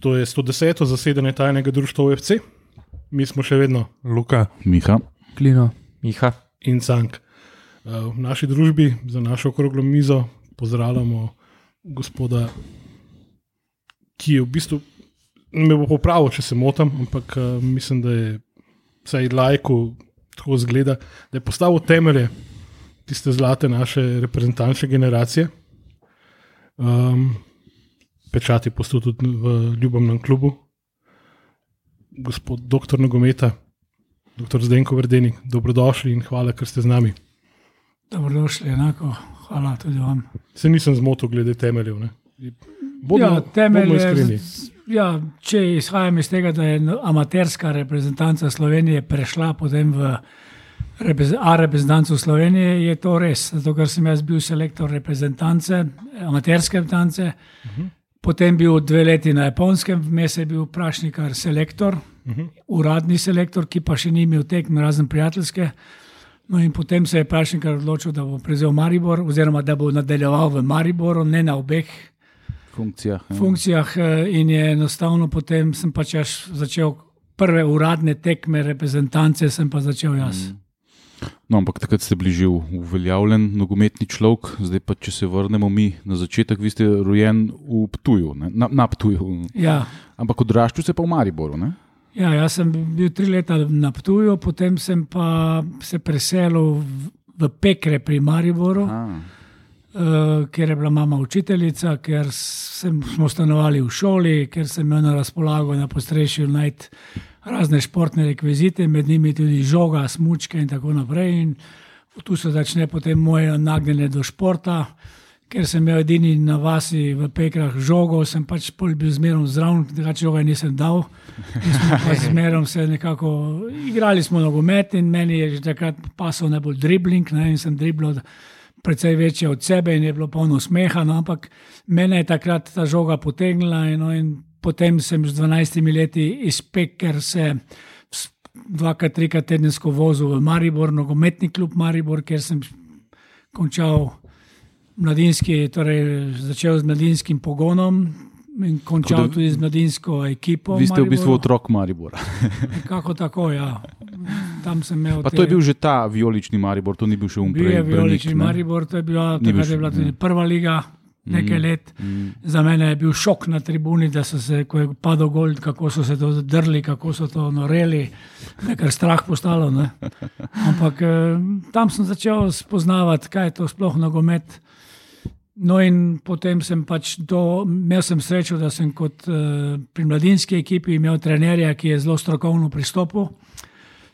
To je 110. zasedanje tajnega društva OFC, mi smo še vedno Luka, Miha. Klino. Miha. in Cank. Uh, V naši družbi za našo okroglo mizo pozdravljamo gospoda, ki je v bistvu, me bo popravil, če se motim, ampak uh, mislim, da je vsaj lajku tako zgleda, da je postavil temelje tiste zlate naše reprezentančne generacije. Um, pečati postul tudi v ljubimem klubu, gospod doktor Nogometa, doktor Zdenko Verdenik, dobrodošli in hvala, ker ste z nami. Dobrodošli, enako. Hvala tudi vam. Se nisem zmotil glede temeljev. ne. Bodimo, ja, temelj je-. Ja, če izhajam iz tega, da je amaterska reprezentanca Slovenije prešla potem v A reprezentanco Slovenije, je to res. Zato, ker sem jaz bil selektor reprezentance, amaterske reprezentance, uh -huh. Potem bil dve leti na japonskem, vmes je bil Prašnikar selektor, uh -huh. uradni selektor, ki pa še ni imel tekme, razen prijateljske. No in potem se je Prašnikar odločil, da bo prevzel Maribor, oziroma da bo nadaljeval v Mariboru, ne na obeh Funkcija. ja. funkcijah eh, in je enostavno potem sem pač začel prve uradne tekme reprezentance, sem pa začel jaz. No, ampak takrat ste bili že uveljavljen nogometni človek, zdaj pa če se vrnemo mi na začetek, vi ste rojen v Ptuju, ne? na, na Ptuju. Ja, Ampak odraščal se pa v Mariboru. Ne? ja, jaz sem bil tri leta na Ptuju, potem sem pa se preselil v, v Pekre pri Mariboru, A, uh, ker je bila mama učiteljica, ker sem, smo stanovali v šoli, ker sem imel na razpolago na postrešju najti razne športne rekvizite, med njimi tudi žoga, smučke in tako naprej. In tu se začne potem moje nagnjenje do športa. Ker sem imel edini na vasi v Pekrah žogo, sem pač bil zmerno zraven, drugače žoga nisem dal. In smo pa zmerno se nekako igrali smo nogomet in meni je že takrat pasal najbolj dribling ne, in sem driblal precej večje od sebe in je bilo polno smeha, no, ampak mene je takrat ta žoga potegnila in, no, in potem sem z 12 leti iz Peker se dvakrat, trikrat tedensko vozil v Maribor, nogometni klub Maribor, kjer sem končal mladinski, torej začel z mladinskim pogonom in končal da- tudi z mladinsko ekipo. vi ste v bistvu otrok Maribora. Kako tako, ja. Tam sem imel. Pa te- to je bil že ta vijolični Maribor, to ni bil še Bil umprej. je Vijolični Maribor, to je bila, Ni bil takrat je bila tudi ja. prva liga, nekaj let. Za mene je bil šok na tribuni, da so se, ko je padel gol, kako so se to drli, kako so to noreli, nekaj strah postalo. Ne? Ampak eh, tam sem začel spoznavati, kaj je to sploh nogomet. No, in potem sem pač do, imel sem srečo, da sem kot uh, pri mladinski ekipi imel trenerja, ki je zelo strokovno pristopil.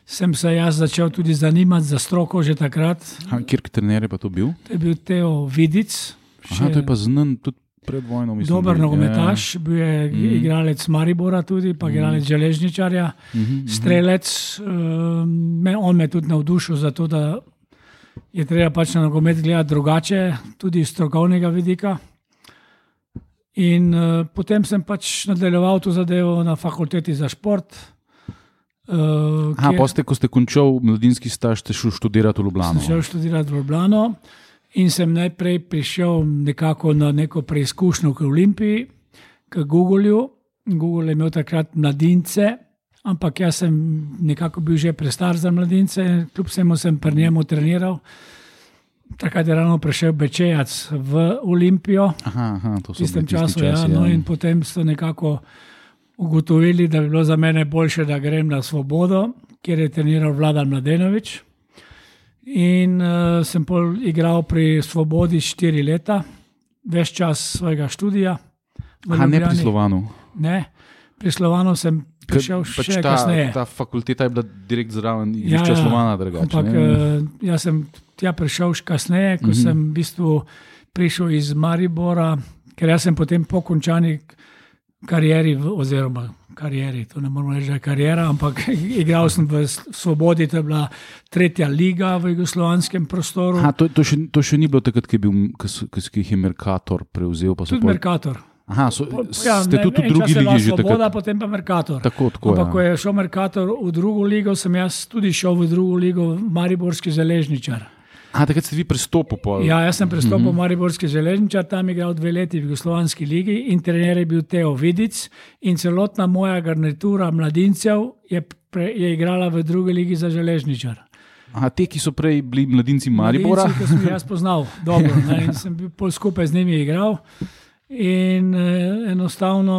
Sem se jaz začel tudi zanimati za stroko že takrat. Kjer trener je pa to bil? To je bil Teo Vidic, Aha, to je pa znan tudi pred vojno. Mislim, dober nogometaš, bil je mm. igralec Maribora, tudi pa igralec železničarja, mm. strelec. Um, me, on me je tudi navdušil za to, da je treba pač na nogomet gledati drugače, tudi iz strokovnega vidika. In uh, potem sem pač nadaljeval to zadevo na fakulteti za šport. Uh, Aha, pa ste, ko ste končal mladinski staž, ste šel študirati v Ljubljano. Sem šel študirati v Ljubljano in sem najprej prišel nekako na neko preizkušnjo k Olimpiji, k Googleju. Google je imel takrat mladince, ampak jaz sem nekako bil že prestar za mladince, kljub vsemu sem pri njemu treniral. Takrat je ravno prišel Bečejac v Olimpijo, Aha, aha, v tistem času. Ja, časi, no, in potem so nekako ugotovili, da bi bilo za mene boljše, da grem na Svobodo, kjer je treniral Vladan Mladenovič. In uh, sem pol igral pri Svobodi štiri leta, več čas svojega študija. Aha, ne pri. Slovanu. Ne, pri Slovanu sem prišel pač še ta, kasneje. ta fakulteta je bila direkt zraven Ja, igrišča ja. Slovana, drugače. Ampak ne? uh, jaz sem tja prišel še kasneje, ko mm -hmm. sem v bistvu prišel iz Maribora, ker jaz sem potem po končani karieri, v, oziroma karieri, to ne moramo reči, da je karijera, ampak igral sem v Svobodi, to je bila tretja liga v jugoslovanskem prostoru. Aha, to, to, še, to še ni bilo takrat, ko je, bil, ko ko so- ko jih je Merkator prevzel. Tudi pol- Merkator. Aha, so, Ja, ste ne, tudi v en drugi ligi že Svoboda, takrat. potem pa Merkator. Tako, tako. Ampak, ko Ja. je šel Merkator v drugo ligo, sem jaz tudi šel v drugo ligo, Mariborski železničar. A, takrat ste vi pristopili po Ja, jaz sem pristopil v Mariborski železničar, tam igral dve leti v Jugoslovanski ligi in trener je bil Teo Vidic in celotna moja garnitura mladincev je, pre, je igrala v drugi ligi za železničar. A, te, ki so prej bili mladinci Maribora. Mladinci, ki sem jih jaz poznal, dobro, ne, in sem bil pol skupaj z njimi igral. In eh, enostavno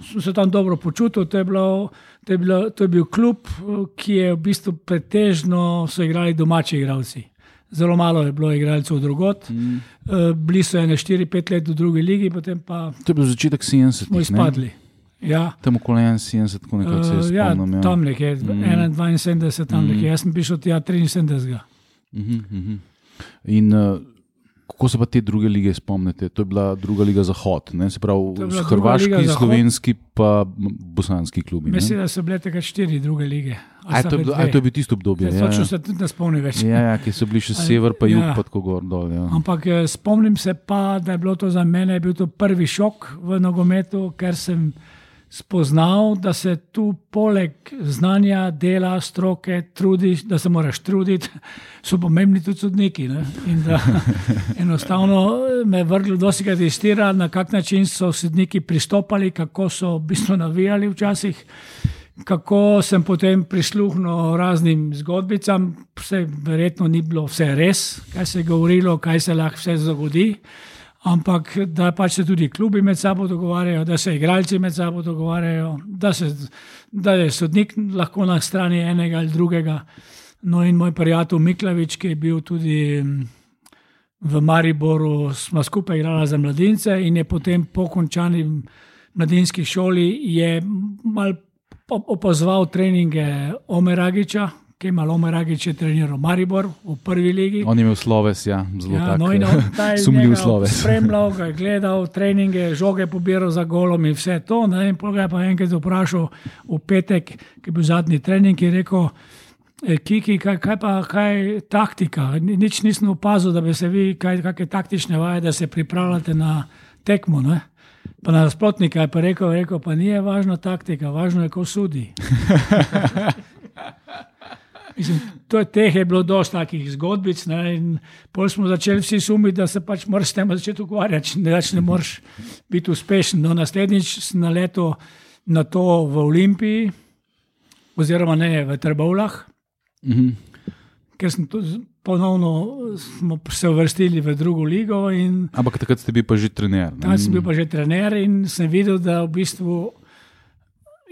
sem se tam dobro počutil. To je, bilo, to, je bilo, to je bil klub, eh, ki je v bistvu pretežno so igrali domači igralci. Zelo malo je bilo igralcev drugot. Mm. Eh, bili so ene 4-5 let v drugi ligi, potem pa To je bil začetek 70. smo izpadli. Ja, Tam okoli 71, tako nekako se uh, ja, spomnim. Ja, tam nekje, mm. 71, tam nekje. Jaz sem prišel tja 73. Mhm, mhm. In uh, kako se pa te druge lige spomnite? To je bila druga liga Zahod, ne? se pravi, hrvaški, slovenski, pa bosanski klubi. ne? Mislim, da so bile takrat štiri druge lige. A to, bilo- a je dve? to je bil tisto obdobje? Ja, Ja, se tudi ne spomnim več. Ja, ja, ki so bili še sever, pa jug, Ja. pa tako gor dol. Ja. Ampak eh, spomnim se pa, da je bilo to za mene bil to prvi šok v nogometu, ker sem spoznal, da se tu poleg znanja, dela, stroke, trudiš, da se moraš truditi, so pomembni tudi sodniki. Ne? In da enostavno eh, me je vrglo dosti krat iz tira, na kak način so sodniki pristopali, kako so v bistvu navijali včasih. Kako sem potem prisluhnil raznim zgodbicam, vse verjetno ni bilo vse res, kaj se je govorilo, kaj se lahko vse zgodi, ampak da pač se tudi klubi med sabo dogovarjajo, da se igralci med sabo dogovarjajo, da, se, da je sodnik lahko na strani enega ali drugega. No, in moj prijatelj Miklavič, ki je bil tudi mm, v Mariboru, smo skupaj igrali za mladince in je potem po končani mladinski šoli je mal op- opazoval treninge Omeragiča, ki je malo Omeragič je treniral Maribor v prvi ligi. On je imel sloves, ja, zelo Ja, tak, no, on, je sumljiv sloves. Spremljal ga je, gledal treninge, žoge pobiral za golom in vse to. Ne, in ga je pa enkrat vprašal v petek, ki je bil zadnji trening, ki je rekel. "E, Kiki, kaj, kaj pa kaj taktika? Ni- Nič nisem opazil, da bi se vi, kaj, kakšne taktične vaje, da se pripravljate na tekmo. Ne? Pa na nasprotnika je pa rekel, rekel, pa ni važna taktika, važno je, ko sudi. Mislim, to je, teh je bilo dosta takih zgodbic. Ne, in pol smo začeli vsi sumiti, da se pač moraš s tem začeti ukvarjati, da ne moreš biti uspešen. No, naslednjič sem naletel na to v Olimpiji, oziroma ne v Trbovlah, Mhm. ker smo tu ponovno smo se uvrstili v drugo ligo. In Ampak takrat ste bili pa že trener. ne? tam sem bil pa že trener in sem videl, da v bistvu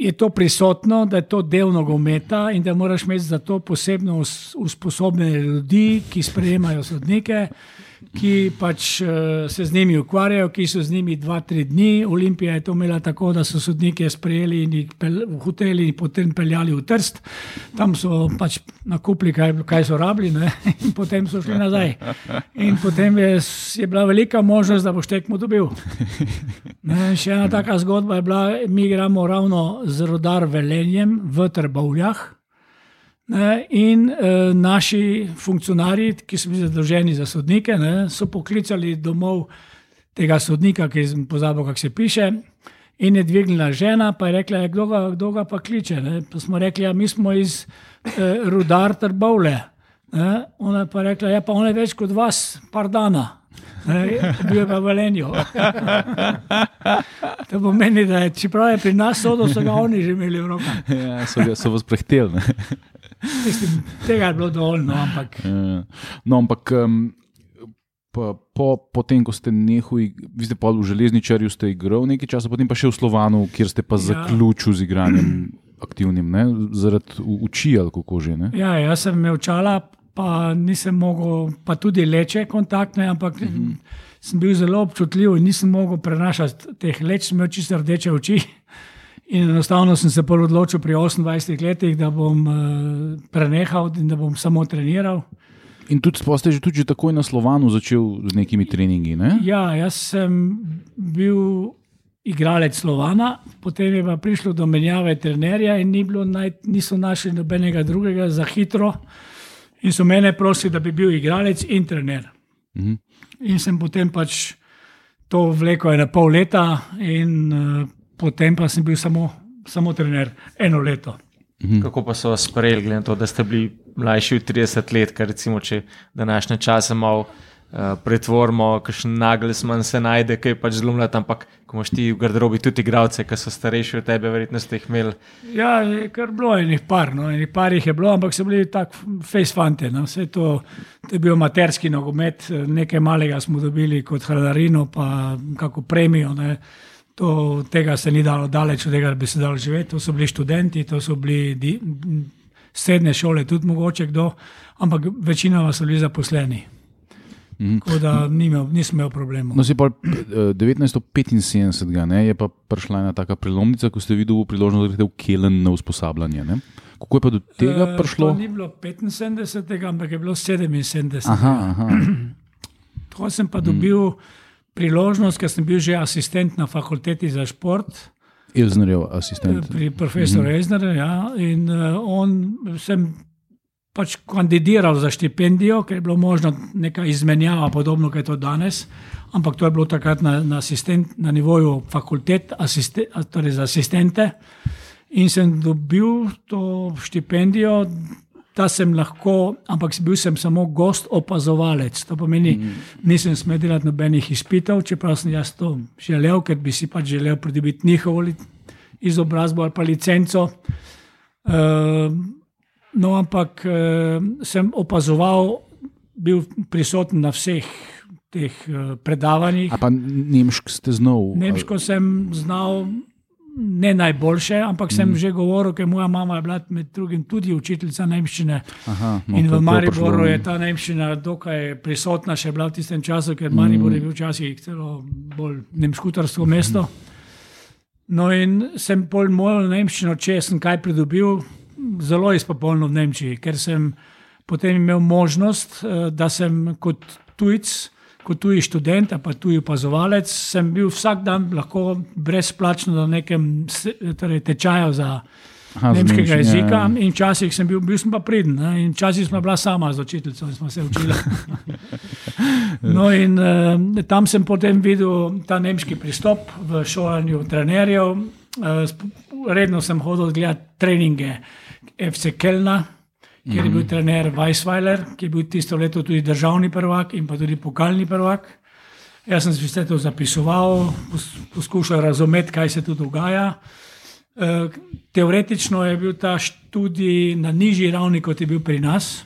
je to prisotno, da je to del nogometa in da moraš imeti za to posebno us- usposobljene ljudi, ki sprejemajo sodnike, ki pač eh, se z njimi ukvarjajo, ki so z njimi dva, tri dni. Olimpija je to imela tako, da so sodnike sprejeli in jih v hoteli in potem peljali v Trst. Tam so pač nakupili, kaj, kaj so rabili, ne? in potem so šli nazaj. In potem je, je bila velika možnost, da boš tekmo dobil. Ne, še ena taka zgodba je bila, mi igramo ravno z rodar Velenjem v Trbovljah. Ne, in e, naši funkcionarji, ki so bili zadolženi za sodnike, ne, so poklicali domov tega sodnika, ki sem pozabil, kako se piše. In je dvignila žena, pa je rekla, "Ja, kdo ga, kdo ga pa kliče. Ne? Pa smo rekli, ja, mi smo iz e, rudar Trbovle. Ne? Ona je pa rekla, ja, pa on je več kot vas, par dana. Bil je pa v Velenju. to pomeni, da je, čeprav je pri nas sodo, so ga oni že imeli v rokah. Ja, so, ga, so vas prehteli. Mislim, tega je bilo dovolj, no, ampak Ja. No, ampak um, po, po, po tem, ko ste nehali, vi ste pa v železničarju, ste igrali nekaj časa, potem pa še v Slovanu, kjer ste pa Ja. zaključili z igranjem aktivnim, ne? zaradi uči ali kako že. Ne? ja, jaz sem imel čala, pa nisem mogel, pa tudi leče kontaktne, ampak mm -hmm. sem bil zelo občutljiv in nisem mogel prenašati teh leč, imel čisto rdeče oči. In enostavno sem se pol odločil pri 28 letih, da bom uh, prenehal in da bom samo treniral. In tudi ste že, tudi takoj na Slovanu začel z nekimi treningi. Ne? Ja, jaz sem bil igralec Slovana, potem je pa prišlo do menjave trenerja in ni naj, niso našli nobenega drugega za hitro. In so mene prosili, da bi bil igralec in trener. Mhm. In sem potem pač to vlekel ena pol leta, in uh, potem pa sem bil samo, samo trener eno leto. Mhm. Kako pa so vas sprejeli, glede na to, da ste bili mlajši od 30 let, kar recimo, če današnje čase malo uh, pretvorimo, kakšen nagelsman se najde, kaj pač zelo mlad, ampak ko imaš ti v garderobi tudi igralce, ki so starejši od tebe, verjetno ste jih imeli. Ja, je kar bilo enih par, no, enih par jih je bilo, ampak so bili tak face fante. No. Vse to, to je bil materski nogomet, nekaj malega smo dobili kot hranarino, pa kako premijo. Ne. To, tega se ni dalo daleč od tega, bi se dalo živeti. To so bili študenti, to so bili di, srednje šole, tudi mogoče kdo, ampak večina so bili zaposleni. Mm. Tako da nisem imel problema. No, pa, 1975 eh, ne, je pa prišla ena taka prelomnica, ko ste videli priložnost, da greste v Kelen na usposabljanje. Ne? Kako je pa do tega uh, prišlo? Ni bilo 75, ampak je bilo 77. Aha, aha. Tako sem pa dobil. Mm priložnost, ker sem bil že asistent na fakulteti za šport. Elznerjev asistent. Pri profesorju mm -hmm. Elznerju, ja. In uh, on sem pač kandidiral za štipendijo, ker je bilo možno neka izmenjava, podobno kot je to danes. Ampak to je bilo takrat na, na, asistent, na nivoju fakultet, asiste, torej za asistente. In sem dobil to štipendijo, da sem lahko, ampak bil sem samo gost opazovalec. To pomeni, mm. nisem smel delati nobenih izpitev, čeprav sem jaz to želel, ker bi si pač želel pridobiti njihovo izobrazbo ali pa licenco. Uh, no, ampak uh, sem opazoval, bil prisoten na vseh teh uh, predavanjih. A pa nemško ste znal? Nemško sem znal ne najboljše, ampak sem mm. že govoril, ker moja mama je bila med drugim tudi učiteljica nemščine. Aha, no, in v Mariboru je ta nemščina dokaj prisotna, še bila v tistem času, ker Maribor mm. je bil včasih celo bolj nemškutarsko mesto. No, in sem pol mojo nemščino, če sem kaj pridobil, zelo izpopolnil v Nemčiji, ker sem potem imel možnost, eh, da sem kot tujec kot tuji študent, pa tuji opazovalec, sem bil vsak dan lahko brezplačno na nekem torej, tečaju za Aha, nemškega jezika. Ja. In včasih sem bil, bil sem pa pridn, in včasih sem bila sama z učiteljico in smo se učili. no, in uh, tam sem potem videl ta nemški pristop v šolanju trenerjev. Uh, redno sem hodil gledati treninge FC Kelna kjer je bil mhm. trener Weissweiler, ki je bil tisto leto tudi državni prvak in pa tudi pokalni prvak. Jaz sem vse to zapisoval, poskušal razumeti, kaj se tu dogaja. E, teoretično je bil ta študij na nižji ravni, kot je bil pri nas,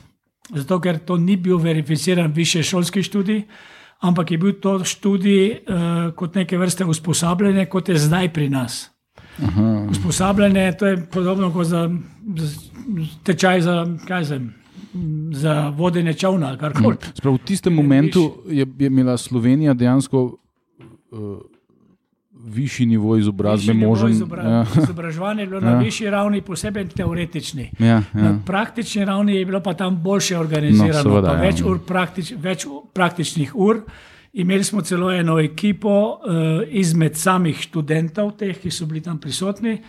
zato ker to ni bil verificiran više šolski študij, ampak je bil to študij eh, kot neke vrste usposabljanje, kot je zdaj pri nas. Aha. Usposabljanje to je podobno kot za tečaj za, zem, za vodenje čovna. Hmm. V tistem momentu je, je imela Slovenija dejansko uh, višji nivo izobrazbe. Možen, izobra, ja. Izobraževanje je bilo ja. na višji ravni, posebej teoretični. Ja, ja. Na praktični ravni je bilo pa tam boljše organizirano, no, seveda, ja. več, ur praktič, več praktičnih ur. Imeli smo celo eno ekipo uh, izmed samih študentov, teh, ki so bili tam prisotni,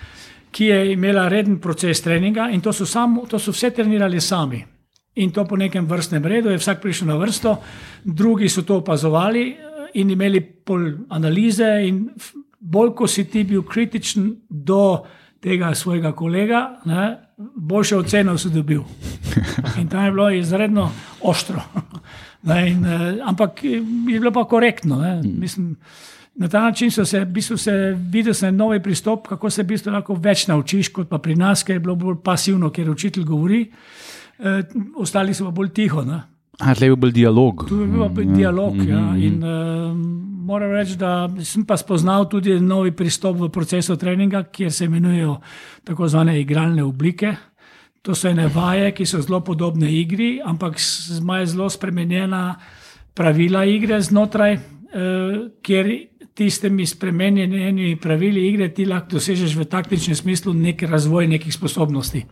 ki je imela reden proces treninga in to so, sam, to so vse trenirali sami. In to po nekem vrstnem redu, je vsak prišel na vrsto, drugi so to opazovali eh, in imeli pol analize. Bolj ko si ti bil kritičen do tega svojega kolega, ne, boljše oceno si dobil. In tam je bilo izredno ostro. Ne, in, uh, ampak je bilo pa korektno. Mm. Mislim, na ta način so se, v bistvu se videl se novi pristop, kako se v bistvu lahko več naučiš, kot pa pri nas, ker je bilo bolj pasivno, ker učitelj govori, uh, ostali so pa bolj tiho. Ne. A, tle je bil dialog. Tu je bil mm, dialog. Mm, ja. mm, in, uh, moram reči, da sem pa spoznal tudi novi pristop v procesu treninga, kjer se imenujejo tako zvane igralne oblike. To so ene vaje, ki so zelo podobne igri, ampak imajo zelo spremenjena pravila igre znotraj, eh, kjer tistimi spremenjenimi pravili igre ti lahko dosežeš v taktičnem smislu nek razvoj nekih sposobnosti.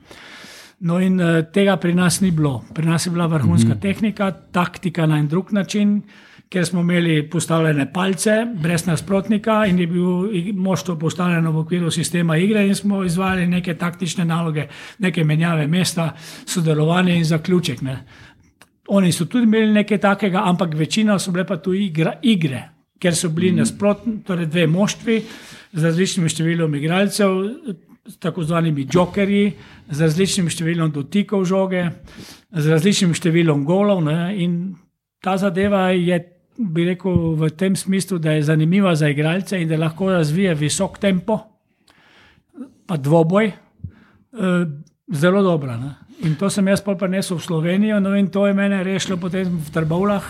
No, in eh, tega pri nas ni bilo. Pri nas je bila vrhunska mm -hmm. tehnika, taktika na en drug način ker smo imeli postavljene palce, brez nasprotnika in je bil moštvo postavljeno v okviru sistema igre in smo izvajali neke taktične naloge, neke menjave mesta, sodelovanje in zaključek. Ne. Oni so tudi imeli nekaj takega, ampak večina so bile pa tu igra, igre, ker so bili mm. nasprotni, torej dve moštvi z različnim številom igralcev. s tako zvanimi jokerji, z različnim številom dotikov žoge, z različnim številom golov. Ne, in ta zadeva je, bi rekel, v tem smislu, da je zanimiva za igralce in da lahko razvije visok tempo, pa dvoboj, eh, zelo dobra. Ne. In to sem jaz prinesel v Slovenijo, no in to je mene rešilo potem v Trbovlah,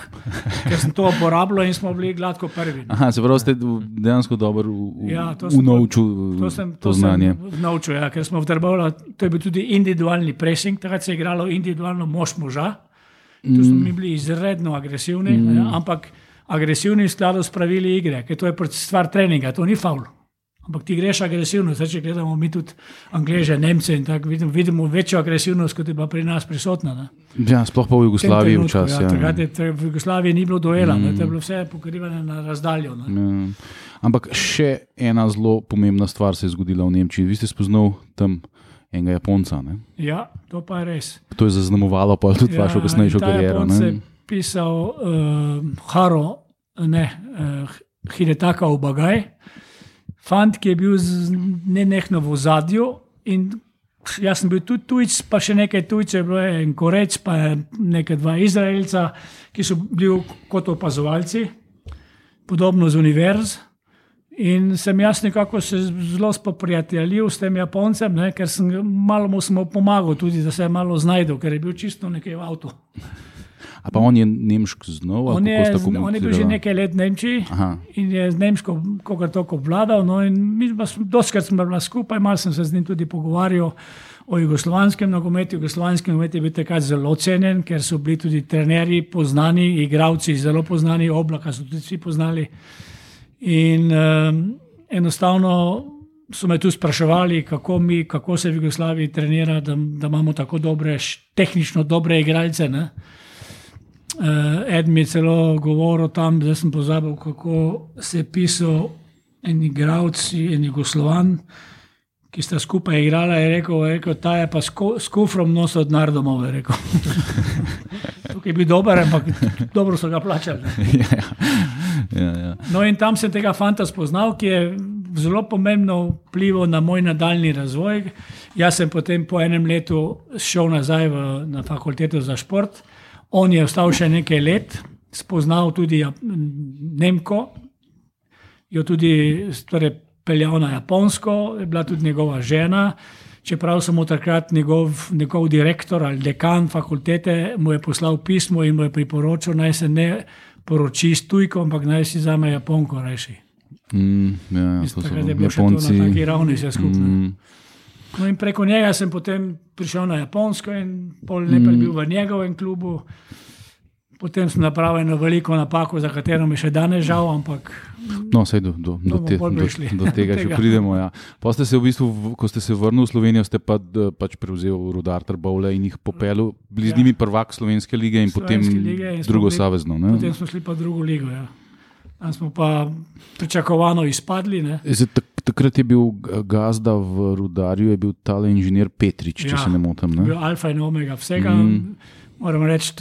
ker sem to uporabljal in smo bili gladko prvi. ne. Aha, se pravi, ste dejansko dobro Ja, to sem- unovčil To sem, to to znanje. naučil, ja, ker smo v Trbovlah, to je bil tudi individualni pressing, takrat se je igralo individualno mož moža. Tu smo mi bili izredno agresivni, mm. ne, ampak agresivni v skladu s pravili igre, ker to je stvar treninga, to ni faul. Ampak ti greš agresivno, zdaj če gledamo mi tudi Angleže, Nemce in tako vidimo, vidimo večjo agresivnost, kot je pa pri nas prisotna. Ne. Ja, sploh pa v Jugoslaviji včasih. Ja, Ja, je to- v Jugoslaviji ni bilo duela, mm. to je bilo vse pokrivane na razdaljo. Ne. Ja. Ampak še ena zelo pomembna stvar se je zgodila v Nemčiji. Vi ste spoznali tam enega Japonca. Ne? Ja, to pa je res. To je zaznamovalo pa tudi ja, vašo kasnejšo kariero. Japonec je ne? pisal uh, Haro, ne, uh, Hidetaka v Bagaj, fant, ki je bil z- nenehno v ozadju. in Jaz sem bil tudi tujc, pa še nekaj tujcev, bilo je en korec, pa nekaj dva izraelca, ki so bili kot opazovalci, podobno z univerz. In sem jaz nekako se zelo spoprijateljil s tem Japoncem, ne, ker sem malo mu pomagal, tudi da se je malo znašel, ker je bil čisto nekaj v avtu. A pa on je nemški znov? On je, on je bil že nekaj let v Nemčiji Aha. in je z Nemško, kako tako obvladal. No, mi doskrat smo bila skupaj, malo sem se z njim tudi pogovarjal o jugoslovanskem nogometu. Jugoslovanski nogomet je bil takrat zelo cenjen, ker so bili tudi trenerji poznani, igravci zelo poznani, oblaka so tudi vsi poznali. In um, enostavno so me tu spraševali, kako, mi, kako se v Jugoslaviji trenira, da, da imamo tako dobre, tehnično dobre igralce. Ne? Uh, Ed mi je celo govoril tam, da sem pozabil, kako se je pisal en igralec, en Jugoslovan, ki sta skupaj igrala. Je rekel, je rekel ta je pa s kufrom nosil od narodomov. je rekel. Tukaj je bil dober, ampak dobro so ga plačali. ne. Ja, ja. No, in tam sem tega fanta spoznal, ki je zelo pomembno vplival na moj nadaljni razvoj. Jaz sem potem po enem letu šel nazaj v, na fakulteto za šport, on je ostal še nekaj let, spoznal tudi Nemko, jo tudi torej, peljal na Japonsko, je bila tudi njegova žena. Čeprav sem takrat njegov, njegov direktor ali dekan fakultete mu je poslal pismo in mu je priporočil, naj se ne poroči s tujko, ampak naj si zame Japonko reši. Mm, ja, ja, to so Takrat je bilo še to Japonci. na taki ravni vse skupaj. Mm, No in preko njega sem potem prišel na Japonsko in pol leta mm. bil v njegovem klubu. Potem sem napravil eno veliko napako, za katero mi še danes žal, ampak No, sej do, do, do, te, do, do tega še pridemo. Ja. Pa ste se v bistvu, ko ste se vrnili v Slovenijo, ste pa pač prevzel rudar Trbovle in jih popeljal, bili z Ja. njimi prvak slovenske lige in potem Slovenske lige in drugo bili- savezno. Ne? potem smo šli pa drugo ligo. Ja. Tam smo pa pričakovano izpadli. Ne. Zdaj, takrat je bil gazda v rudarju, je bil tale inženir Petrič, če Ja, se ne motim. Ne? Bil alfa in omega vsega. Mm. Moram reči,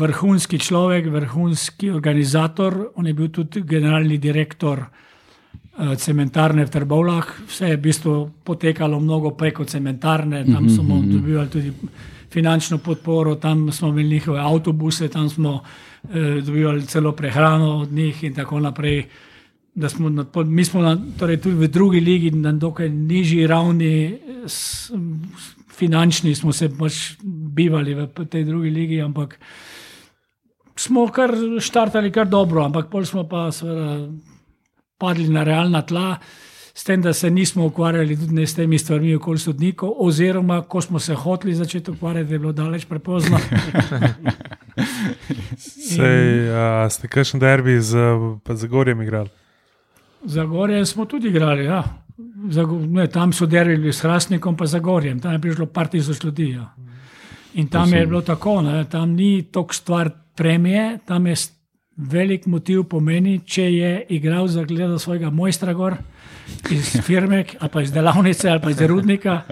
vrhunski človek, vrhunski organizator. On je bil tudi generalni direktor eh, cementarne v Trbovlah. Vse je v bistvu potekalo mnogo preko cementarne, tam smo dobivali tudi finančno podporo, tam smo imeli njihove avtobuse, tam smo eh, dobivali celo prehrano od njih in tako naprej. Da smo na, mi smo na, torej tudi v drugi ligi na dokaj nižji ravni, s, s, finančni smo se pač bivali v tej drugi ligi, ampak smo kar štartali kar dobro, ampak pol smo pa seveda padli na realna tla, s tem, da se nismo ukvarjali tudi s temi stvarmi okoli sodnikov, oziroma ko smo se hoteli začeti ukvarjati, je bilo daleč prepozno. Sej, a, ste kakšen derbi z pa Zagorjem igrali? Za Gorjem smo tudi igrali. Ja. Za, ne, tam so derili s Hrastnikom, pa za Gorjem, tam je prišlo par tisoč ljudi. Ja. In tam je bilo tako, ne, tam ni toliko stvar premije, tam je velik motiv pomeni, če je igral za gledal svojega mojstra gor iz firme ali pa iz delavnice ali pa iz rudnika.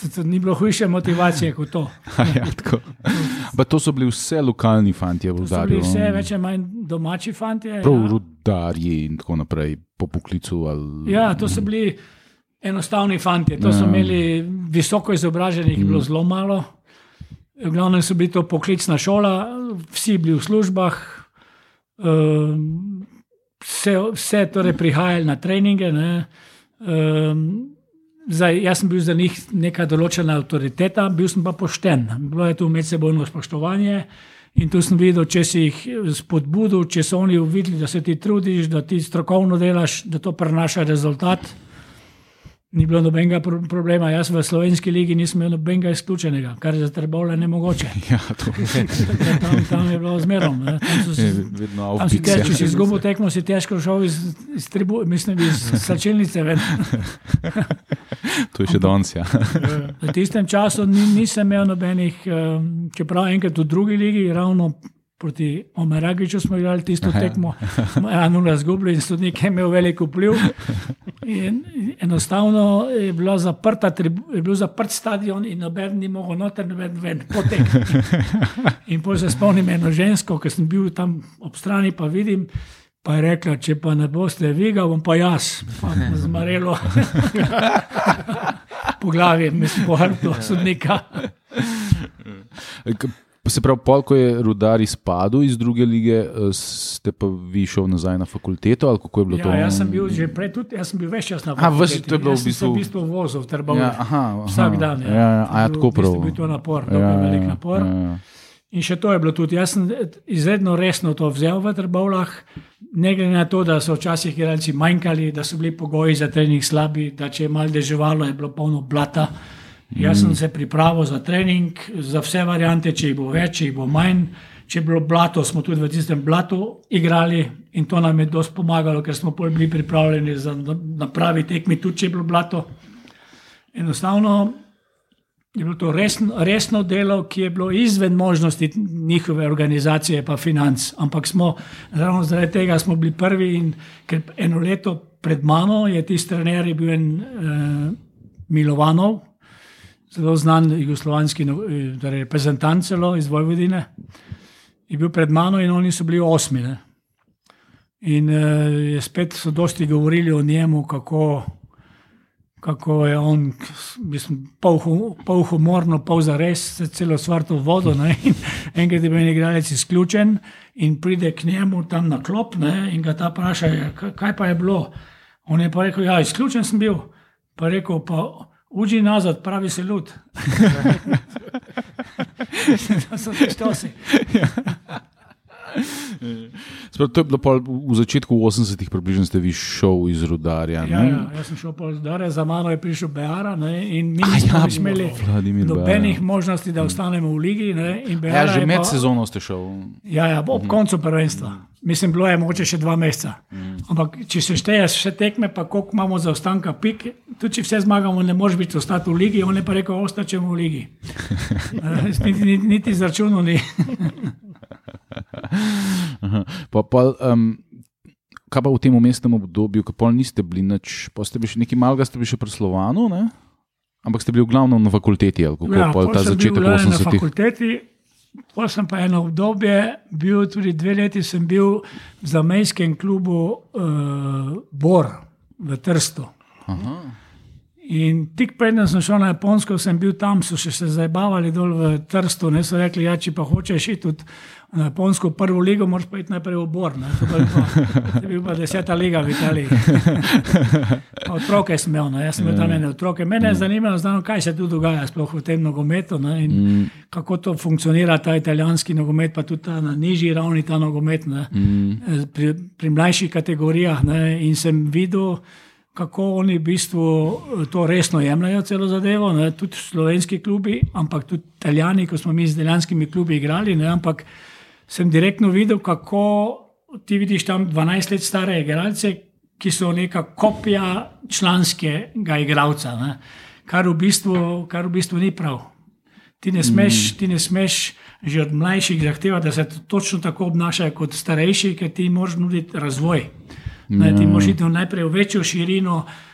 To, to ni bilo hujše motivacije kot to. ja. Pa to so bili vse lokalni fanti v rudarju. vse no. več ali manj domači fanti. Prav ja. rudarji in tako naprej, po poklicu. Ali... Ja, to so bili enostavni fanti. To so imeli visoko izobraženih, mm. bilo zelo malo. V glavnem so bili to poklicna šola, vsi bili v službah, um, vse, vse torej prihajali na treninge. Ne. Um, zdaj, jaz sem bil za njih neka določena avtoriteta, bil sem pa pošten. Bilo je tu medsebojno spoštovanje. In tu sem videl, če si jih spodbudil, če so oni videli, da se ti trudiš, da ti strokovno delaš, da to prenaša rezultat. Ni bilo nobenega pro problema. Jaz v slovenski ligi nisem imel nobenega izključenega, kar je za trbole ne mogoče. Ja, tam, tam je bilo zmerom. vedno Tam si težko, če si izgubil tekmo, si težko šel iz, iz, tribu, mislim, iz slačilnice. ven. To je še danes. Ja. V tistem času ni, nisem imel nobenih, um, čeprav enkrat v drugi ligi, ravno proti Omeragiču smo igrali tisto tekmo, eno razgubili in sodnik je imel velik vpliv. In enostavno je, zaprta, je bil zaprt stadion in noben ni mogel noter, noben ven, potek. In potem se spomnim eno žensko, ki sem bil tam ob strani, pa vidim. Pa je rekla, če pa ne boste vi, ga bom pa jaz, pa zmarelo po glavi, mislim, po hrbtu sodnika. Se pravi, pol, ko je rudar izpadel iz druge lige, eh, ste pa vi šel nazaj na fakulteto, ali kako je bilo to? Ja, jaz sem bil že prej, tudi jaz sem bil več čas na A, ves- fakulteti. to je bilo Jaz v sem se bistvu- v bistvu vozil Trbovlje. Ja, aha, aha. Vsak dan. Ja, ja, ja, a ja, To tako bil- v bistvu prav. bil to napor, Ja, ja, ja, velik ja, napor. ja, ja. In še to je bilo tudi. Jaz sem izredno resno to vzel v Trbovlah, ne glede na to, da so včasih igralci manjkali, da so bili pogoji za trening slabi, da če je malo deževalo, je bilo polno blata. Jaz sem se pripravil za trening, za vse variante, če jih bo več, če jih bo manj. Če je bilo blato, smo tudi v tistem blatu igrali in to nam je dosti pomagalo, ker smo bili pripravljeni za na na pravi tekmi, tudi če je bilo blato. Enostavno je bilo to resno, resno delo, ki je bilo izven možnosti njihove organizacije, pa financ. Ampak smo, ravno zaradi tega smo bili prvi. In, ker eno leto pred mano je tisti trener je bil en eh, Milovanov, zelo znan jugoslovanski no- eh, torej reprezentant celo iz Vojvodine. Je bil pred mano in oni so bili osmi. Ne? In je spet so dosti govorili o njemu, kako, kako je on, mislim, pol, pol humorno, pol za res, celo svarto vodo. Ne? In enkrat je bil en igralec izključen in pride k njemu tam na klop ne? in ga ta vpraša, "Ja, "Kaj- pa je bilo. On je pa rekel, ja, izključen sem bil. Pa rekel, pa Uđi nazad, pravi se lud. to su ti štosi. Sprav, to je bilo v začetku 80-ih, približno ste vi šel iz rudarja. Ja, ne? ja, jaz sem šel po zdare, za mano je prišel Beara ne, in mi nismo ja, imeli Vladimir nobenih Beara. možnosti, da ostanemo v ligi. Ne, Ja, že med pa- sezono ste šel. Ja, ja, ob koncu prvenstva. Mislim, bilo je mogoče še dva meseca. Ampak, če se šteješ še tekme, pa koliko imamo za ostanka pik, tudi če vse zmagamo, ne moreš biti ostati v ligi, on je pa rekel, ostačemo v ligi. Eh, niti, niti, niti zračunal ni. Aha. Pa, pa, um, kaj pa v tem umestnem obdobju, ko pol niste bili nič, pa ste bili še nekaj malega, ste bili še pri Slovanu, ne? ampak ste bili v glavnem na fakulteti, ali kako Ja, pol ta začetek lani na 80-ih. fakulteti, pa sem pa eno obdobje bil, tudi dve leti sem bil v zamejskem klubu uh, Bor v Trstu. Aha. In tik preden sem šel na Japonsko, sem bil tam, so še se zabavali dol v Trstu. Ne so rekli, ja, če pa hočeš iti tudi na Japonsko prvo ligo, moraš pa iti najprej v Bor. Ne. To bi pa, to bi pa deseta liga v Italiji. Otroke sem imel, ne. jaz sem imel tam ene otroke. Mene je zanimalo, znano, kaj se tu dogaja, sploh v tem nogometu. Ne, in kako to funkcionira, ta italijanski nogomet, pa tudi ta na nižji ravni ta nogomet, ne, eh, pri, pri mlajših kategorijah. Ne, in sem videl, kako oni v bistvu eh, to resno jemljajo, celo zadevo, ne, tudi slovenski klubi, ampak tudi italijani, ko smo mi z italijanskimi klubi igrali. Ne, ampak sem direktno videl, kako ti vidiš tam 12 let stare igralce, ki so neka kopija članskega igralca, ne, kar, v bistvu, kar v bistvu ni prav. Ti ne smeš, mm. ti ne smeš že od mlajših zahtevati, da se to- točno tako obnašajo kot starejši, ker ti moraš nuditi razvoj. Ne, ti moraš iti najprej v večjo širino eh,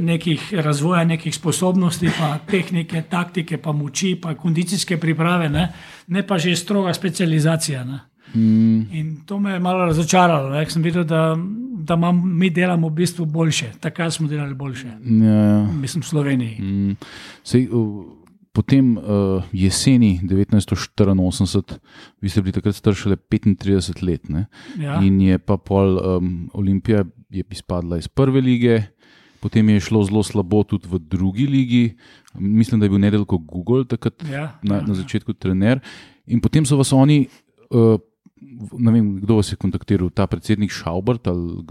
nekih razvoja, nekih sposobnosti, pa tehnike, taktike, pa moči, pa kondicijske priprave, ne, ne pa že stroga specializacija. Ne. In to me je malo razočaralo. ker Sem videl, da da mam, mi delamo v bistvu boljše. Takrat smo delali boljše, Ja, ja. mislim, v Sloveniji. Mm, Sej, uh, potem uh, jeseni 1984, vi ste bili takrat star šele 35 let, ne? Ja. in je pa pol um, Olimpija je izpadla iz prve lige. Potem je šlo zelo slabo tudi v drugi ligi. Mislim, da je bil nedeljko Google takrat Ja, na, ja, na začetku trener. In potem so vas oni, uh, ne vem, kdo vas je kontaktiral, ta predsednik Šaubert ali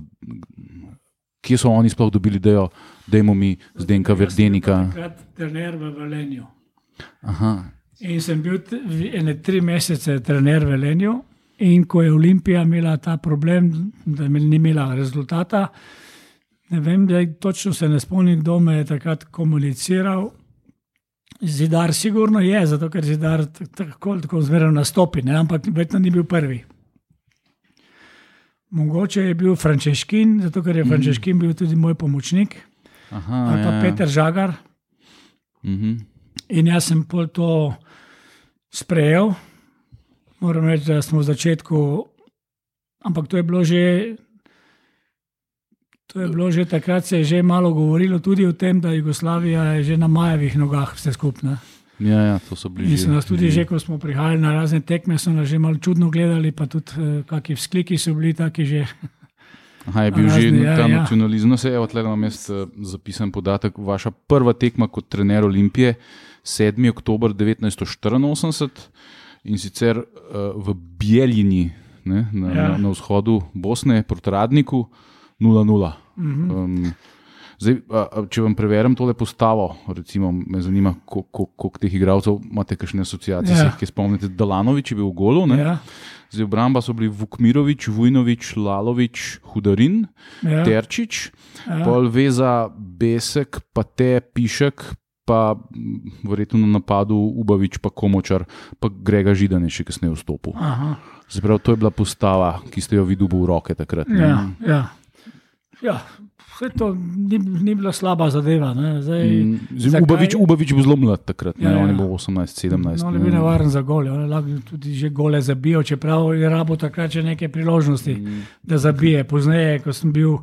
kje so oni sploh dobili idejo, da imamo mi Zdenka Verdenika. Takrat trener v Velenju. Aha, In sem bil ene tri mesece trener v Velenju. In ko je Olimpija imela ta problem, da ni imela rezultata, ne vem, da točno se ne spomnim, kdo me je takrat komuniciral. Zidar, sigurno je, zato ker zidar tako ali tako zmeraj nastopi, ne? ampak verjetno ni bil prvi. Mogoče je bil Frančeškin, zato ker je Frančeškin bil tudi moj pomočnik, aha ali pa ja. Peter Žagar. Mhm. In jaz sem pol to sprejel. Moram reči, da smo v začetku, ampak to je bilo že. To je bilo že takrat, se je že malo govorilo tudi o tem, da Jugoslavija je že na majevih nogah, vse skupaj. Ja, ja, to so bili In že. so nas tudi že, ko smo prihajali na razne tekme, so nas že malo čudno gledali, pa tudi eh, kakšni vzkliki so bili taki že. Aha, je bil že Razni, ja, ja, ta ja. nacionalizem. No, se je odtlej na mestu zapisan podatek. Vaša prva tekma kot trener Olimpije, 7. oktober 1984 in sicer uh, v Bieljini, ne, na, ja. Na, na vzhodu Bosne, proti Radniku 0-0. Mhm. Um, Zdaj, če vam preverjam tole postavo, recimo, me zanima, ko- ko- koliko teh igralcev imate, kakšne asociacije, Ja. ki spomnite. Dalanovič je bil v golu, ne? Ja, zdaj obramba so bili Vukmirovič, Vujnovič, Lalovič, Hudarin, ja, Terčič, ja. pol Veza, Besek, pa te Pišek, pa verjetno na napadu Ubavič, pa Komočar, pa Grega Židan je še kasneje vstopil. Aha. Zaprav, to je bila postava, ki ste jo videli v roke takrat. ne? Ja, ja. Ja. Vse to ni, ni bila slaba zadeva. Zdaj, Mm, zakaj- Ubavič, Ubavič bil zelo mlad takrat, ne, Ja, on ja. bil 18-17. No, on je bil nevaren za gole, on je lahko tudi že gole zabijo, čeprav je rabo takrat še neke priložnosti, mm. da zabije. Pozneje, ko sem bil,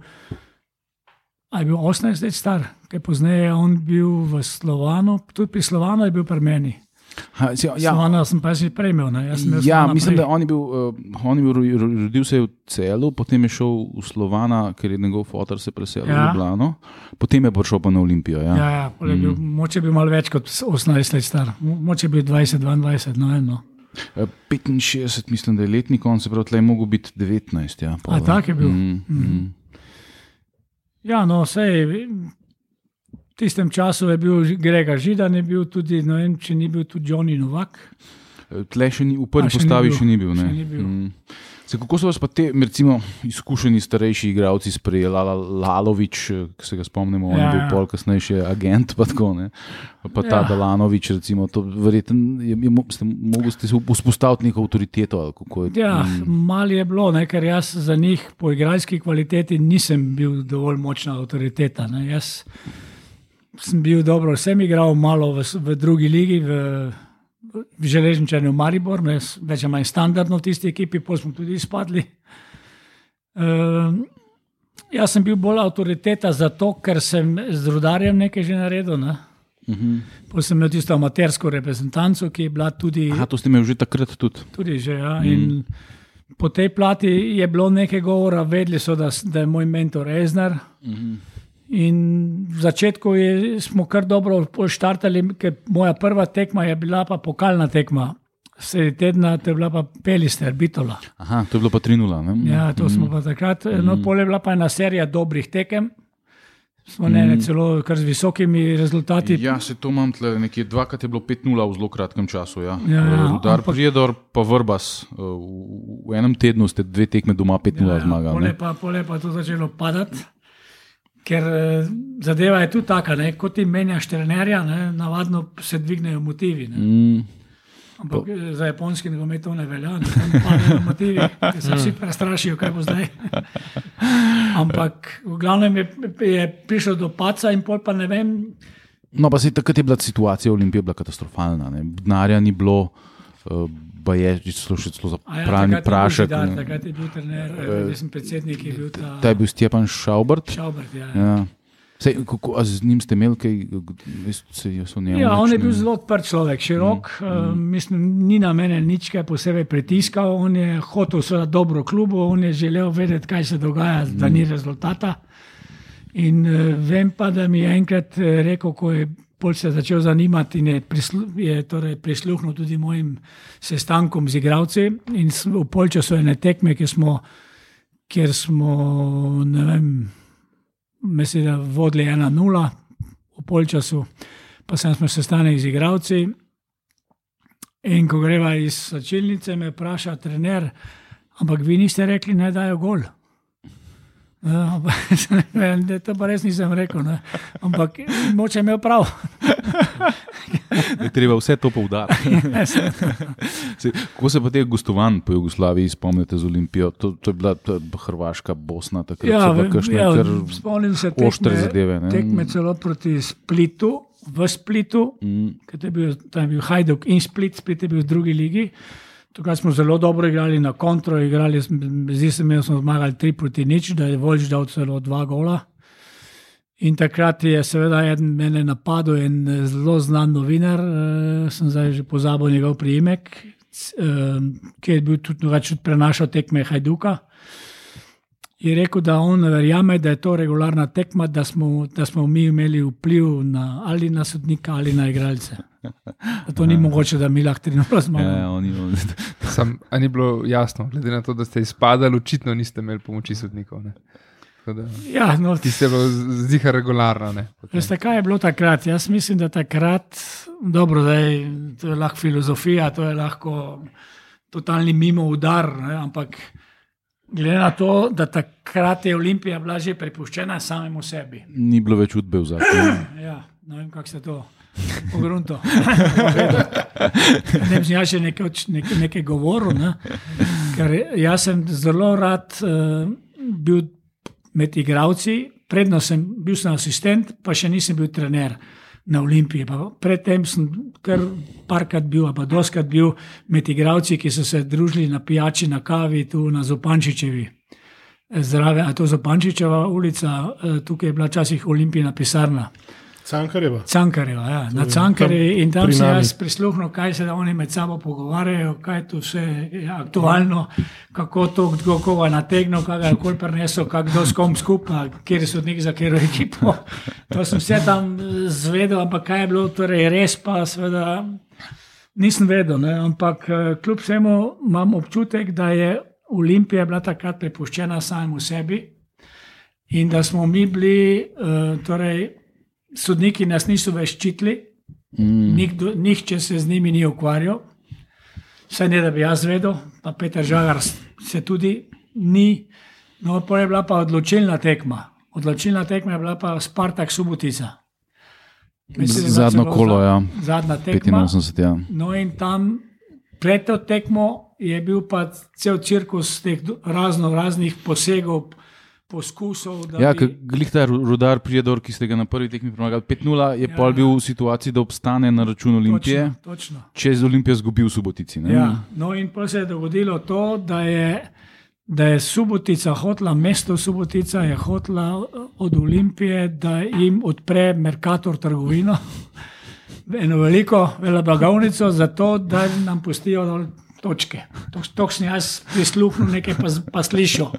je bil 18 let star, kaj pozneje je on bil v Slovanu, tudi pri Slovanu je bil pri meni. Ha, si, Ja. ja, Slovana sem pa že prej imel. ne, jaz Ja, mislim, prej. da on je bil, uh, on je bil ro- ro- rodil se je v Celu, potem je šel v Slovana, ker je njegov fotor se preselil ja. v Ja. Ljubljano, potem je prišel pa na Olimpijo. Ja. Ja, ja, je bil, Mm. moče je bil malo več kot 18 let star, Mo- moče je bil 20-22, no eno. Eh, 65, mislim, da je letnik, on se pravi, tleh je mogel biti 19. Ja, A, tak je bil? Mm, mm. Ja, no, sej, v tistem času je bil Grega Židan, je bil tudi, ne vem, če ni bil tudi Johnny Novak. Eh, Tle še ni, v prvi postavi še ni bil. Še ni bil. Mm. Se, kako so vas pa te, recimo, izkušeni starejši igralci sprejeli, Lala- Lalovič, eh, ki se ga spomnimo, on je Ja, bil ja. pol kasneje še agent, pa tako ne. Pa ta Ja. Dalanovič, recimo, to verjetno je, je, ste mogli ste vzpostaviti neko avtoriteto. je- Ja, Mm. malo je bilo, ne, ker jaz za njih po igralski kvaliteti nisem bil dovolj močna avtoriteta. Ne. Jaz sem bil dobro, sem igral malo v, v drugi ligi, v, v Železničanju Maribor, ne, s- več ali manj standardno v tisti ekipi, pol smo tudi izpadli. Uh, jaz sem bil bolj avtoriteta zato, ker sem z rudarjem nekaj že naredil. Ne. Mhm. Potem sem imel tisto amatersko reprezentanco, ki je bila tudi. Aha, to ste imeli že takrat tudi. Tudi že, ja. mm. Po tej plati je bilo nekaj govora, vedeli so, da, da je moj mentor Eznar. Mhm. In v začetku je, smo kar dobro štartali, ker moja prva tekma je bila pa pokalna tekma. Sredi tedna to je bila pa Pelister, Bitola. Aha, to je bilo pa 3-0. ne? Ja, to smo pa takrat. No, pol je bila pa ena serija dobrih tekem. Smo ne, ne celo kar z visokimi rezultati. Ja, se to imam tle, nekje dvakrat je bilo 5-0 v zelo kratkem času. Ja. Ja, ja, Rudar, ampak- Prijedor, pa Vrbas. eh, V, v enem tednu ste dve tekme doma 5-0 ja, zmagali. Pole ne? pa, pole pa to začelo padati. Ker eh, zadeva je tu taka, ne? ko ti menjaš trenerja, ne? navadno se dvignejo motivi. Ne? Mm, Ampak eh, za japonski nogomet to ne velja, ne padejo motivi, ker se vsi prestrašijo, kaj bo zdaj. Ampak v glavnem je, je prišel do paca in pol pa ne vem. No, pa se takrat je bila situacija v Olimpiji katastrofalna. ne. Denarja ni bilo, uh, baje, celo še celo za A ja, je prašek. Ne. Takrat je bil trener, eh, jaz sem predsednik, je bil ta Ta je bil Stjepan Šaubert. Šaubert. Ja. Ja. Sej, kako, z njim ste imeli kaj, veste, jaz o njemu Ja, on je bil zelo odprt človek, širok. Mm, mm. Mislim, ni na mene nič kaj posebej pritiskal. On je hotel seveda dobro klubu, on je želel vedeti, kaj se dogaja, mm. da ni rezultata. In uh, vem pa, da mi je enkrat eh, rekel, ko je pol se začel zanimati in je, prislu, je torej prisluhnil tudi mojim sestankom z igravci. In v polčasu ene tekme, kjer smo, kjer smo ne vem, mislim, da vodili 1-0 v polčasu, pa sem smo sestanek z igravci. In ko greva iz sačilnice, me vpraša trener, ampak vi niste rekli, naj dajo gol. Ja, ampak, ne, to pa res nisem rekel, ne. ampak moče imel prav. Je treba vse to poudariti. Kako se pa teh gostovanj po Jugoslaviji spomnite z Olimpijo? To, to je bila to Hrvaška, Bosna, takrat Ja, so vem, bile kakšne ja, spomnim se oštre tekme, zadeve. ne? tekme celo proti Splitu, v Splitu, Mm, ker je bil, tam je bil Hajduk in Split, Split je bil v drugi ligi. Tukaj smo zelo dobro igrali na kontro, igrali, zdi se mi, da smo zmagali 3 proti nič, da je Voljč dal celo dva gola. In takrat je seveda eden mene napadel, en zelo znan novinar, eh, sem zdaj že pozabil njegov priimek, eh, ki je bil tudi, tudi prenašal tekme Hajduka. Je rekel, da on verjame, da je to regularna tekma, da smo, da smo mi imeli vpliv na, ali na sodnika ali na igralce. Da to ni mogoče, da mi lahko 3-0 Ja, zmagamo. ja, oni, oni, Sam, a ni bilo jasno, glede na to, da ste izpadali, očitno niste imeli pomoči sodnikov. ne. Da, Ja, no, ti ste bilo zdiha regularno. Veste, kaj je bilo takrat? Jaz mislim, da takrat, dobro, zdaj, to je lahko filozofija, to je lahko totalni mimo udar, ne, ampak glede na to, da takrat je Olimpija bila že prepuščena samemu sebi. ni bilo več udbe v zakonu. Ja, ne vem, kako se to pogrunto. ne vem, jaz še nekaj, nekaj, nekaj govoril, ne? ker jaz sem zelo rad uh, bil med igravci, predno sem bil sem asistent, pa še nisem bil trener na Olimpiji. Pa predtem sem kar parkrat bil, pa doskrat bil med igravci, ki so se družili na pijači, na kavi, tu na Zopančičevi. Zdrave, a to je Zopančičeva ulica, eh, tukaj je bila včasih Olimpijina pisarna. Cankareva. Cankarjeva, ja. na je Cankarjevi in tam sem jaz prisluhnil, kaj se da oni med sabo pogovarjajo, kaj tu vse je aktualno, kako to kdo koga nategnil, kaj ga je kol prenesel, kak kdo s kom skupaj, kjer so neki za katero ekipo. To sem vse tam eh, zvedel, ampak kaj je bilo torej res, pa seveda nisem vedel. Ne? Ampak eh, kljub vsemu imam občutek, da je Olimpija bila takrat prepuščena samemu sebi in da smo mi bili, uh, torej, sodniki nas niso več ščitili, mm. Nikdo, nihče se z njimi ni ukvarjal, vse ne da bi jaz vedel, pa Peter Žagar se tudi ni. No, pa je bila pa odločilna tekma. Odločilna tekma je bila pa Spartak Subotica. Mislim, Zadnjo kolo, ja. Zadnja tekma. 85, ja. No, in tam pred to tekmo je bil pa cel cirkus teh razno raznih posegov, poskusov. Ja, bi- glih ta ru- rudar Prijedor, ki ste ga na prvi tekmi premagali 5-0, je Ja. ja. pol bil v situaciji, da obstane na račun Olimpije, Točno, točno. če je z Olimpijo zgubil v Subotici. Ne? Ja, no in pa se je dogodilo to, da je, da je Subotica hotla, mesto Subotica je hotla od Olimpije, da jim odpre Merkator trgovino, eno veliko veleblagovnico, zato da nam pustijo točke. To, sem jaz prisluhnil, nekaj pa, pa slišal.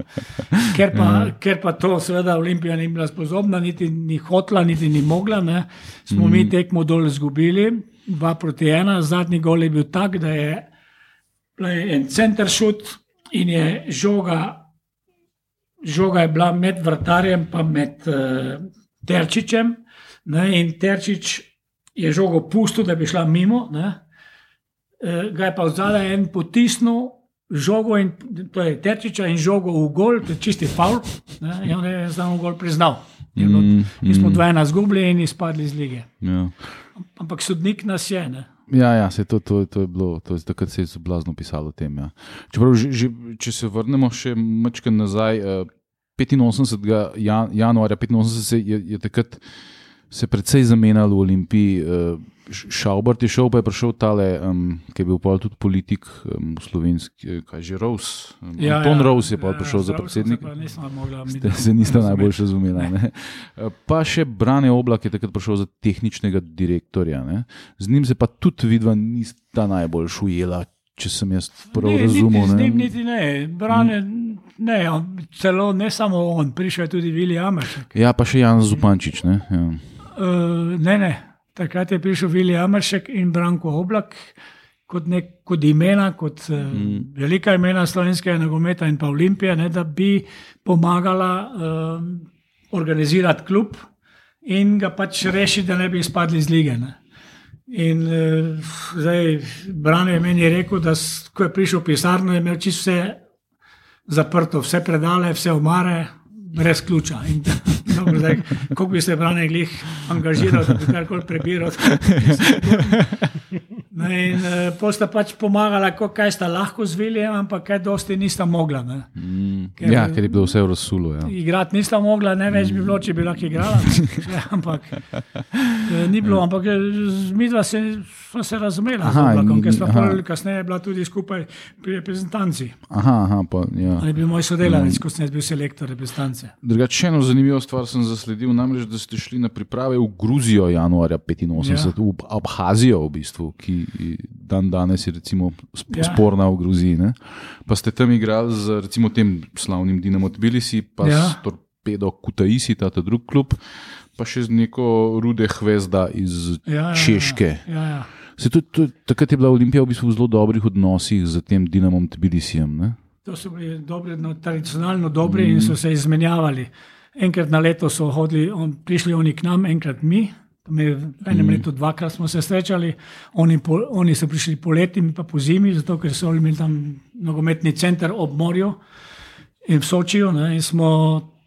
Ker pa, ker pa to seveda Olimpija ni bila sposobna, niti ni hotla, niti ni mogla, ne, smo mm. mi tekmo dol izgubili, 2 proti 1, zadnji gol je bil tak, da je je en center šut in je žoga, žoga je bila med vrtarjem pa med uh, Terčičem. Ne, in Terčič je žogo pustil, da bi šla mimo. Ne, ga je pa zadaj en potisnil. Žogo in to je Terčiča in žogo v gol, to je čisti faul. Ne, in on je znal gol priznal. Je bilo- Mm, Mi smo mm. dvajna zgubili in izpadli iz lige. Ja. Ampak sodnik nas je. Ne. Ja, ja se to, to, to je bilo, to je, takrat se je blazno pisalo o tem. Ja. Čeprav, že, že, če se vrnemo še mečkaj nazaj, eh, 85. Jan, januarja 85 je, je takrat se precej zamenjali v Olimpiji. Uh, Šaubert je šel, pa je prišel tale, um, ki je bil pol tudi politik um, slovenski, kaj že Rose. Um, ja, Anton ja, Rose je pa ja, prišel ja, za predsednika. Ste se niste najbolj razumeli. Ne? Pa še Brane Oblak je takrat prišel za tehničnega direktorja. Ne? Z njim se pa tudi vidva nista najbolj šujela, če sem jaz prav ne, razumel. Niti, ne, niti ne, Brane, ne, celo ne samo on, prišel je tudi Vili Ameršek. Ja, pa še Jan Zupančič. Ne, ja. uh, ne. ne. Takrat je prišel Vili Ameršek in Branko Oblak kot, nek, kot imena, kot eh, mm. velika imena slovenskega nogometa in pa Olimpije, ne, da bi pomagala um, organizirati klub in ga pač rešiti, da ne bi izpadli iz lige. Ne. In uh, zdaj, Brano je meni rekel, da ko je prišel v pisarno, je imel čisto vse zaprto, vse predale, vse omare, brez ključa. In, Kako bi se brane glih angažiral, da bi karkoli prebiral. No, in uh, pol sta pač pomagala, kaj sta lahko zvili, ampak kaj dosti nista mogla. Mm, ker, ja, ker je bilo vse v rasulu. Ja. Igrati nista mogla, ne več bi bilo, če bi lahko igrala. Ja, ampak eh, ni bilo, ampak eh, mi dva se, smo se razumeli. Ker smo prvi, kasneje bila tudi skupaj pri reprezentanci. Aha, aha, pa, ja. Ali bil moj sodelavec, mm. ko sem bil selektor reprezentance. Drugače, eno zanimivo stvar sem zasledil, namreč, da ste šli na priprave v Gruzijo januarja 85, ja. v Abhazijo v bistvu. Ki, dan danes je recimo ja. sporna v Gruziji. Ne? Pa ste tam igrali z recimo tem slavnim Dinamo Tbilisi, pa ja. s Torpedo Kutaisi, ta drug klub, pa še z neko rude hvezda iz ja, ja, Češke. Ja, ja. Ja, ja. Tudi, tudi, takrat je bila Olimpija v bistvu v zelo dobrih odnosih z tem Dinamom Tbilisijem. Ne? To so bili dobri, no, tradicionalno dobri mm. in so se izmenjavali. Enkrat na leto so hodili, on, prišli oni k nam, enkrat mi, Mi v enem mm. letu dvakrat smo se srečali, oni, po, oni so prišli poleti, mi pa po zimi, zato ker so imeli tam nogometni center ob morju in v Sočiju. Ne, in, smo,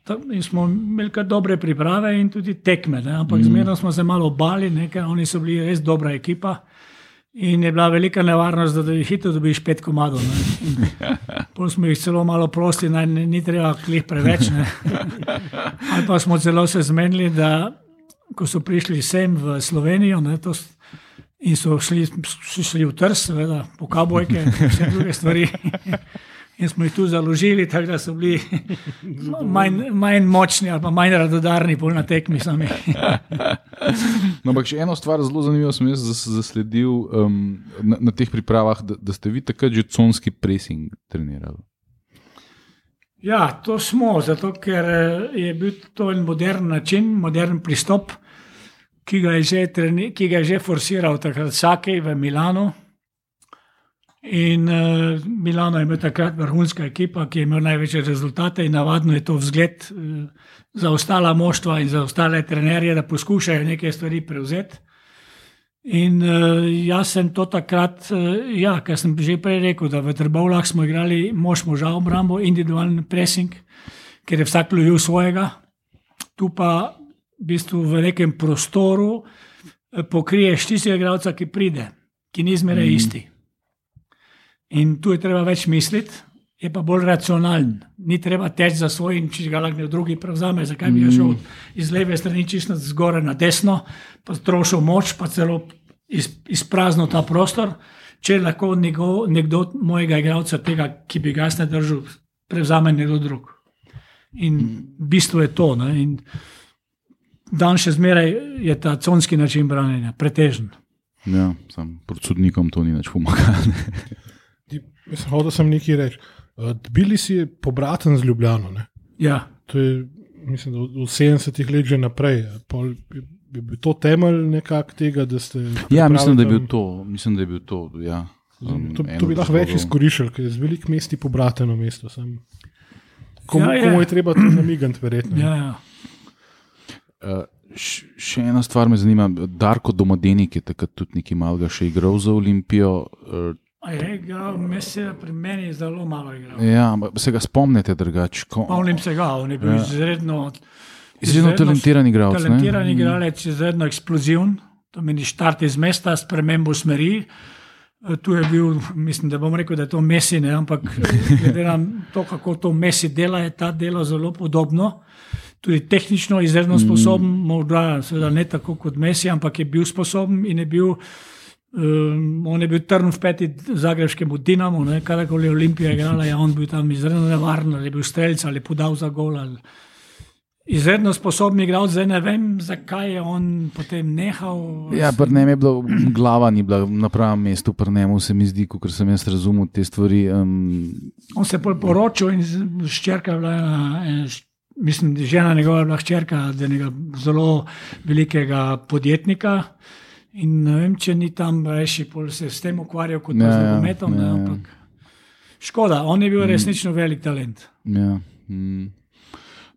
tam, in smo imeli kar dobre priprave in tudi tekme, ne, ampak mm. zmerno smo se malo bali, ne, ker oni so bili res dobra ekipa. In je bila velika nevarnost, da bi hitro dobiš pet komadov. Pol smo jih celo malo prosti, naj ni, ni treba klih preveč. Ali pa smo celo se zmenili, da ko so prišli sem v Slovenijo ne, to, in so šli, šli v Trs, seveda, po kabojke in vse druge stvari. In smo jih tu založili, tako da so bili manj, manj močni ali manj radodarni, bolj na tekmi sami. no, ampak še eno stvar zelo zanimivo sem jaz zasledil um, na, na teh pripravah, da, da ste vi takrat že conski pressing trenirali. Ja, to smo, zato ker je bil to en modern način, modern pristop ki ga je že, treni, ki ga je že forsiral takrat Sakej v Milano. In uh, Milano je imel takrat vrhunska ekipa, ki je imel največje rezultate in navadno je to vzgled uh, za ostala moštva in za ostale trenerje, da poskušajo neke stvari prevzeti. In uh, jaz sem to takrat, uh, ja, kar sem že prej rekel, da v Trbovlah smo igrali mož moža obrambo, individualni pressing, ker je vsak lovil svojega. Tu pa v, bistvu v nekem prostoru pokriješ tistega igralca, ki pride, ki ni zmeraj mm. isti. In tu je treba več misliti, je pa bolj racionalen. Ni treba teči za svoj in če ga lahko drugi prevzame, zakaj bi mm. šel iz leve strani čisto zgore na desno, pa trošil moč, pa celo iz, izpraznil ta prostor. Če lahko nekdo, nekdo mojega igralca, tega, ki bi ga jaz ne držal, prevzame nekdo drug. In v bistvu je to. Ne? In dan še zmeraj je ta conski način branjenja pretežen. Ja, sam pred sodnikom to ni več pomagalo. Mislim, da sem nekaj reči. Eh, bili si pobraten z Ljubljano. Ne? Ja. To je, mislim, v 70-ih letih že naprej. Pol, je bil to temelj nekako tega, da ste. Ja, mislim, da je bil to. Mislim, da je bil to ja. um, to, to bi lahko več izkoriščali, ker je z velik mesti pobrateno mesto. Komu, ja, ja. komu je treba to namigati, verjetno. Ja, ja. Uh, še ena stvar me zanima. Darko Domodenik je takrat tudi nekaj malega še igral za Olimpijo. Uh, je igral, mislim, pri meni je zelo malo igral. Ja, se ga spomnite drugače? Spomnim se ga, on je bil ja. izredno, izredno talentiran igralec. Talentiran ne? igralec, izredno eksploziven, to meni štart iz mesta, spremembo smeri. Eh, tu je bil, mislim, da bom rekel, da je to Messi, ne? ampak glede na to, kako to Messi dela, je ta delo zelo podobno. tudi tehnično izredno sposoben, morda ne tako kot Messi, ampak je bil sposoben in je bil. Um, on je bil trn v peti zagrebskemu Dinamu, kadarkoli je Olimpija igrala, je on bil tam izredno nevaren, ali je bil streljec ali podal za gol. Ali... Izredno sposobni igralec, zdaj ne vem, zakaj je on potem nehal. Ja, pri njem je bila glava, ni bila na pravem mestu, pri njemu se mi zdi, ker sem jaz razumel te stvari. Um... On se je poročil in ščerka je bila ena. ena Mislim, da je žena njegova je bila hčerka zelo velikega podjetnika. In ne vem, če ni tam reči, pol se s tem ukvarjal kot Ja, z ja, nogometom. ne, ja, ja. ampak Škoda, on je bil resnično velik talent. Ja. mm.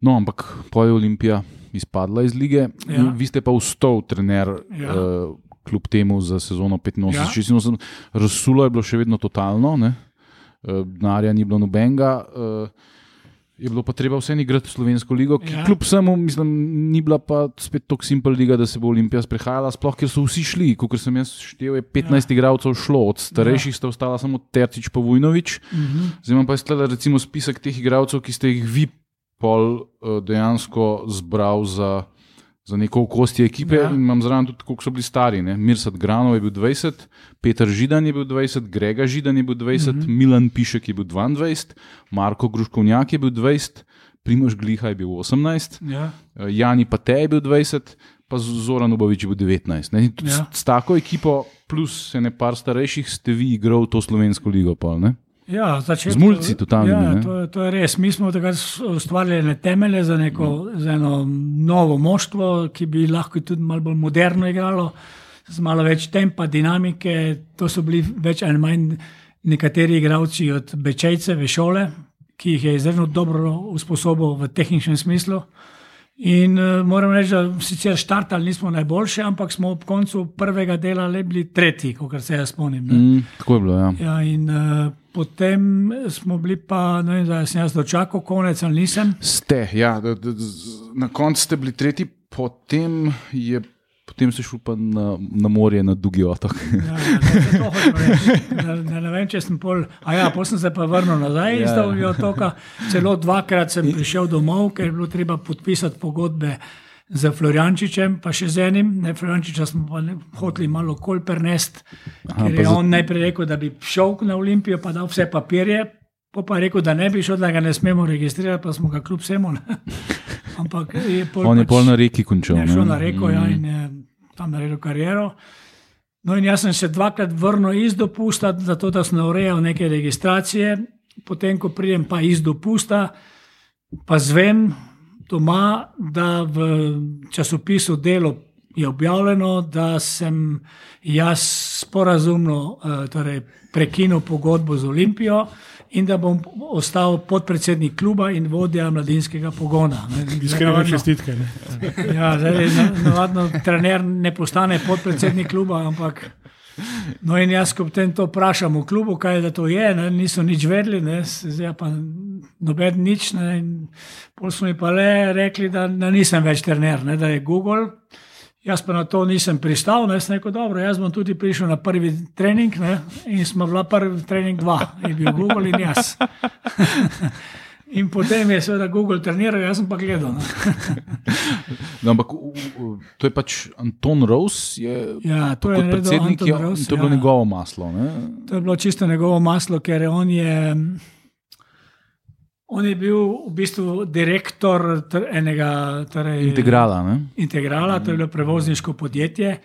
No, ampak po je Olimpija izpadla iz lige, Ja. vi ste pa vstal trener. Ja. Uh, Kljub temu za sezono 85, Ja. 86, razsulo je bilo še vedno totalno? Eh, denarja ni bilo nobenega, uh, je bilo pa treba vseeno igrati slovensko ligo, ki Ja. kljub vsemu, mislim, ni bila pa spet tako simpel liga, da se bo Olimpija sprehajala, sploh ker so vsi šli, kot sem jaz štel, je 15 ja. igralcev šlo, od starejših ja. sta ostala samo Tercič pa Vujnovič. Mhm. Zdaj imam pa sklada recimo spisek teh igralcev, ki ste jih vi pol uh, dejansko zbral za, za neko okostje ekipe. Ja. Imam zraven tudi, koliko so bili stari. Ne? Mirsad Granov je bil 20, Peter Židan je bil 20, Grega Židan je bil 20, mm -hmm. Milan Pišek je bil 22, Marko Gruškovnjak je bil 20, Primož Gliha je bil 18, Ja. uh, Jani Pate je bil 20. Pa Zoran Ubovič je bil 19. Ne? Tudi Ja. s, s tako ekipo, plus ene par starejših, ste vi igrali to slovensko ligo. Pol, ne? Ja, začetku, Z mulci totalnimi, Ja, ne? to, to je res. Mi smo takrat ustvarjali temelje za, neko, za eno novo moštvo, ki bi lahko tudi malo bolj moderno igralo, z malo več tempa, dinamike. To so bili več ali manj nekateri igralci od Bečejceve šole, ki jih je izredno dobro usposobil v tehničnem smislu. In uh, moram reči, da sicer štartali nismo najboljši, ampak smo ob koncu prvega dela le bili tretji, kot se jaz spomnim. ne. Mm, tako je bilo. Ja. Ja, in uh, potem smo bili pa, ne vem, da sem jaz dočakal konec ali nisem. Ste, ja, da, da, z- na koncu ste bili tretji, potem, je, potem ste šli pa na, na morje, na Dugi otok. Ja, ja, hočem reči. Ne, ne, ne vem, če sem pol. A ja, potem sem se pa vrnil nazaj iz Ja. Dolgega otoka. Celo dvakrat sem prišel domov, ker je bilo treba podpisati pogodbe. Z Floriančičem, pa še z enim, ne Floriančiča smo pa ne- hoteli malo kol prenesti, ker pa je on najprej rekel, da bi šel na Olimpijo, pa dal vse papirje, pa pa rekel, da ne bi šel, da ga ne smemo registrirati, pa smo ga kljub vsemu. ne. Ampak je pol On je pač- pol na reki končal. Je ne. šel na reko ja, Mm. in je tam naredil kariero. No, in jaz sem se dvakrat vrnil iz dopusta, zato da sem urejal neke registracije. Potem, ko pridem pa iz dopusta, pa zvem doma, da v časopisu Delo je objavljeno, da sem jaz sporazumno eh, torej, prekinil pogodbo z Olimpijo in da bom ostal podpredsednik kluba in vodja mladinskega pogona. ne. Iskrene čestitke. Ja, zdaj, na- navadno trener ne postane podpredsednik kluba, ampak. No, in jaz, ko potem to vprašam v klubu, kaj da to je, ne, niso nič vedeli, ne, zdaj pa noben nič. Ne, in pol so mi pa le rekli, da, da nisem več trener, ne, da je Google. Jaz pa na to nisem pristal, ne, sem rekel, dobro, jaz bom tudi prišel na prvi trening ne, in smo bila prvi trening dva, je bil Google in jaz. In potem je seveda Google treniral, jaz pa gledal. Ne. No, ampak v- v- to je pač Anton Rose, je, Ja, to je predsednik, Anton je, Rose, to je bilo ja. njegovo maslo. Ne? To je bilo čisto njegovo maslo, ker je on je. On je bil v bistvu direktor tr- enega torej, Integrala. Ne? integrala, to je bilo prevozniško podjetje.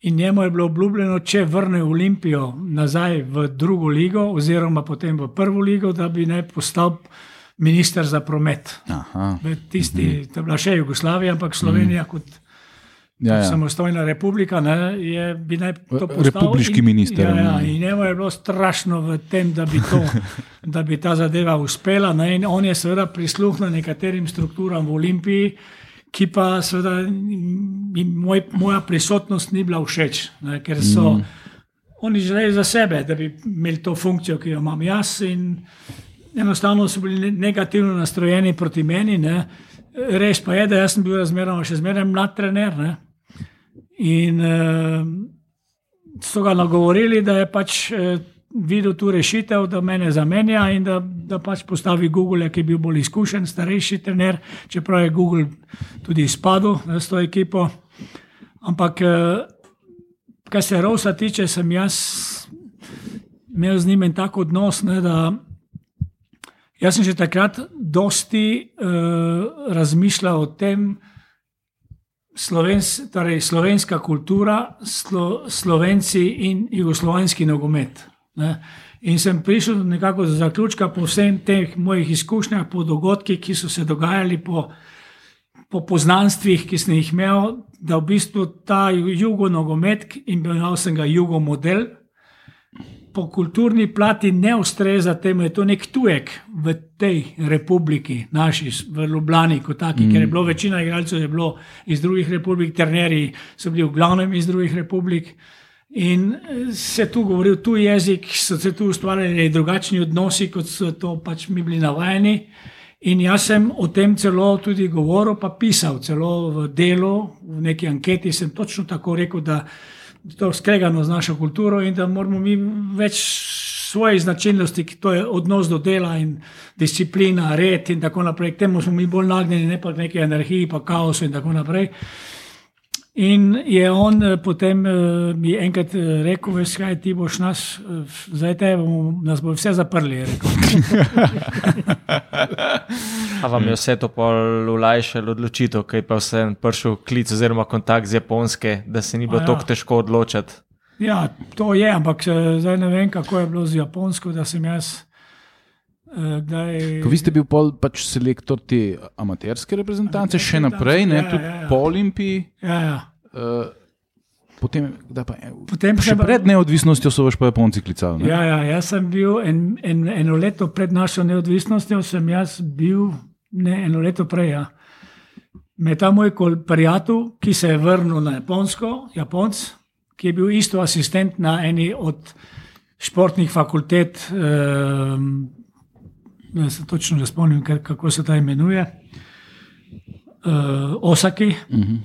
In njemu je bilo obljubljeno, če vrne Olimpijo nazaj v drugo ligo, oziroma potem v prvo ligo, da bi naj postal minister za promet. Aha. Tisti, to je bila še Jugoslavija, ampak Slovenija kot Ja, ja. samostojna republika, ne, je, bi naj to postal. Republiški in- minister, Ja, ja, in njemu je bilo strašno v tem, da bi, to, da bi ta zadeva uspela. Ne, in on je seveda prisluhnil nekaterim strukturam v Olimpiji, ki pa seveda moj, moja prisotnost ni bila všeč, ne, ker so. Mm. Oni želeli za sebe, da bi imeli to funkcijo, ki jo imam jaz, in enostavno so bili ne- negativno nastrojeni proti meni. Ne. Res pa je, da sem bil razmeroma še zmeraj mlad trener. Ne. In uh, so ga nagovorili, da je pač uh, videl tu rešitev, da me zamenja in da, da pač postavi Google, ki je bil bolj izkušen, starejši trener, čeprav je Google tudi izpadel ne, s to ekipo. Ampak, eh, kar se Rosa tiče, sem jaz imel z njim en tak odnos, ne, da jaz sem že takrat dosti uh, razmišljal o tem, Slovens, torej slovenska kultura, slo, slovenci in jugoslovenski nogomet. Ne. In sem prišel nekako do zaključka po vseh teh mojih izkušnjah, po dogodkih, ki so se dogajali, po, po poznanstvih, ki sem jih imel, da v bistvu ta jugo-nogomet, imenoval sem ga jugo-model, po kulturni plati ne ustreza temu, da je to nek tujek v tej republiki, naši, v Ljubljani, kot taki, mm. ker je bilo večina igralcev je bilo iz drugih republik, trenerji so bili v glavnem iz drugih republik. In se tu govoril tuj jezik, so se tu ustvarjali drugačni odnosi, kot so to pač mi bili navajeni. In jaz sem o tem celo tudi govoril, pa pisal, celo v delu, v neki anketi sem točno tako rekel, da to skregano z našo kulturo in da moramo mi več svoje značilnosti, ki to je odnos do dela in disciplina, red in tako naprej. K temu smo mi bolj nagnjeni, ne pa k neki energiji, pa kaosu in tako naprej. In je on eh, potem uh, mi enkrat uh, rekel, veš kaj, ti boš nas, zdaj te bomo, nas bo vse zaprli. A vam je vse to olajšalo odločitev, kaj pa vse prišel klic oziroma kontakt z Japonske, da se ni bilo ja. tako težko odločiti? Ja, to je, ampak zdaj ne vem, kako je bilo z Japonsko, da sem jaz. Kdaj... Ko vi ste bil pol, pač selektor te amaterske reprezentance, še naprej, ne, ja, tudi ja, ja. po Olimpiji. Ja, ja. Uh, potem, pa, Potem še pa- pred neodvisnostjo so vas pa Japonci klicali. ne? Ja, ja, jaz sem bil en, en, eno leto pred našo neodvisnostjo, sem jaz bil ne, eno leto prej. Ja. Me je ta moj prijatelj, ki se je vrnil na Japonsko, Japonc, ki je bil isto asistent na eni od športnih fakultet, um, ne se točno ne spomnim, kako se ta imenuje, uh, Osaki. Uh -huh.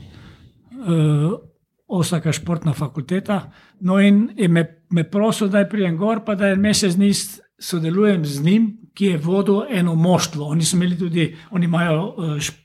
uh, Osaka športna fakulteta. No, in je me, me prosil, da pridem gor, pa da en mesec dni sodelujem z njim, ki je vodil eno moštvo. Oni so imeli tudi, oni imajo eh, šp,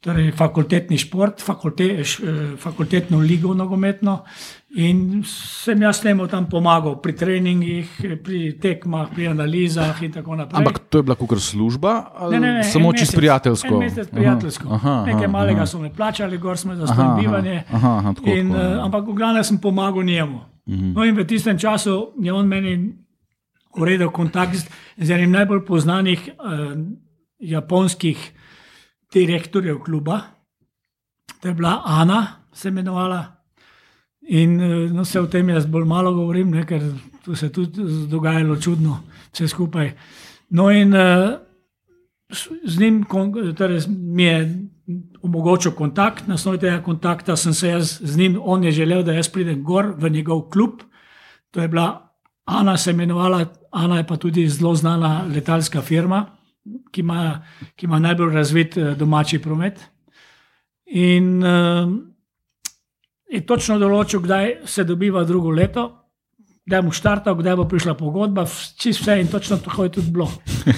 torej fakultetni šport, fakulte, š, eh, fakultetno ligo nogometno. In sem jaz njemu tam pomagal pri treningih, pri tekmah, pri analizah in tako naprej. Ampak to je bila kot služba, Ne, ne, ne, samo en čist mesec, prijateljsko. Mesec prijateljsko. Aha, aha, Nekaj malega aha. so me plačali, gor smo za svoje bivanje. aha, aha, tako, in, tako, uh, ampak v glavnem sem pomagal njemu. Mhm. No, in v tistem času je on meni uredil kontakt z- z enim najbolj poznanih uh, japonskih direktorjev kluba. To je bila Ana, se imenovala. In eh, no, se o tem jaz bolj malo govorim, ne, ker tu se je tudi dogajalo čudno, vse skupaj. No, in uh, z njim torej, mi je omogočil kontakt, na osnovi tega kontakta sem se jaz z njim, on je želel, da jaz pridem gor v njegov klub. To je bila Ana, se imenovala, Ana je pa tudi zelo znana letalska firma, ki ima, ki ima najbolj razvit eh, domači promet. In uh, je točno določil, kdaj se dobiva drugo leto, kdaj bo štartal, kdaj bo prišla pogodba, čisto vse in točno tako je tudi bilo.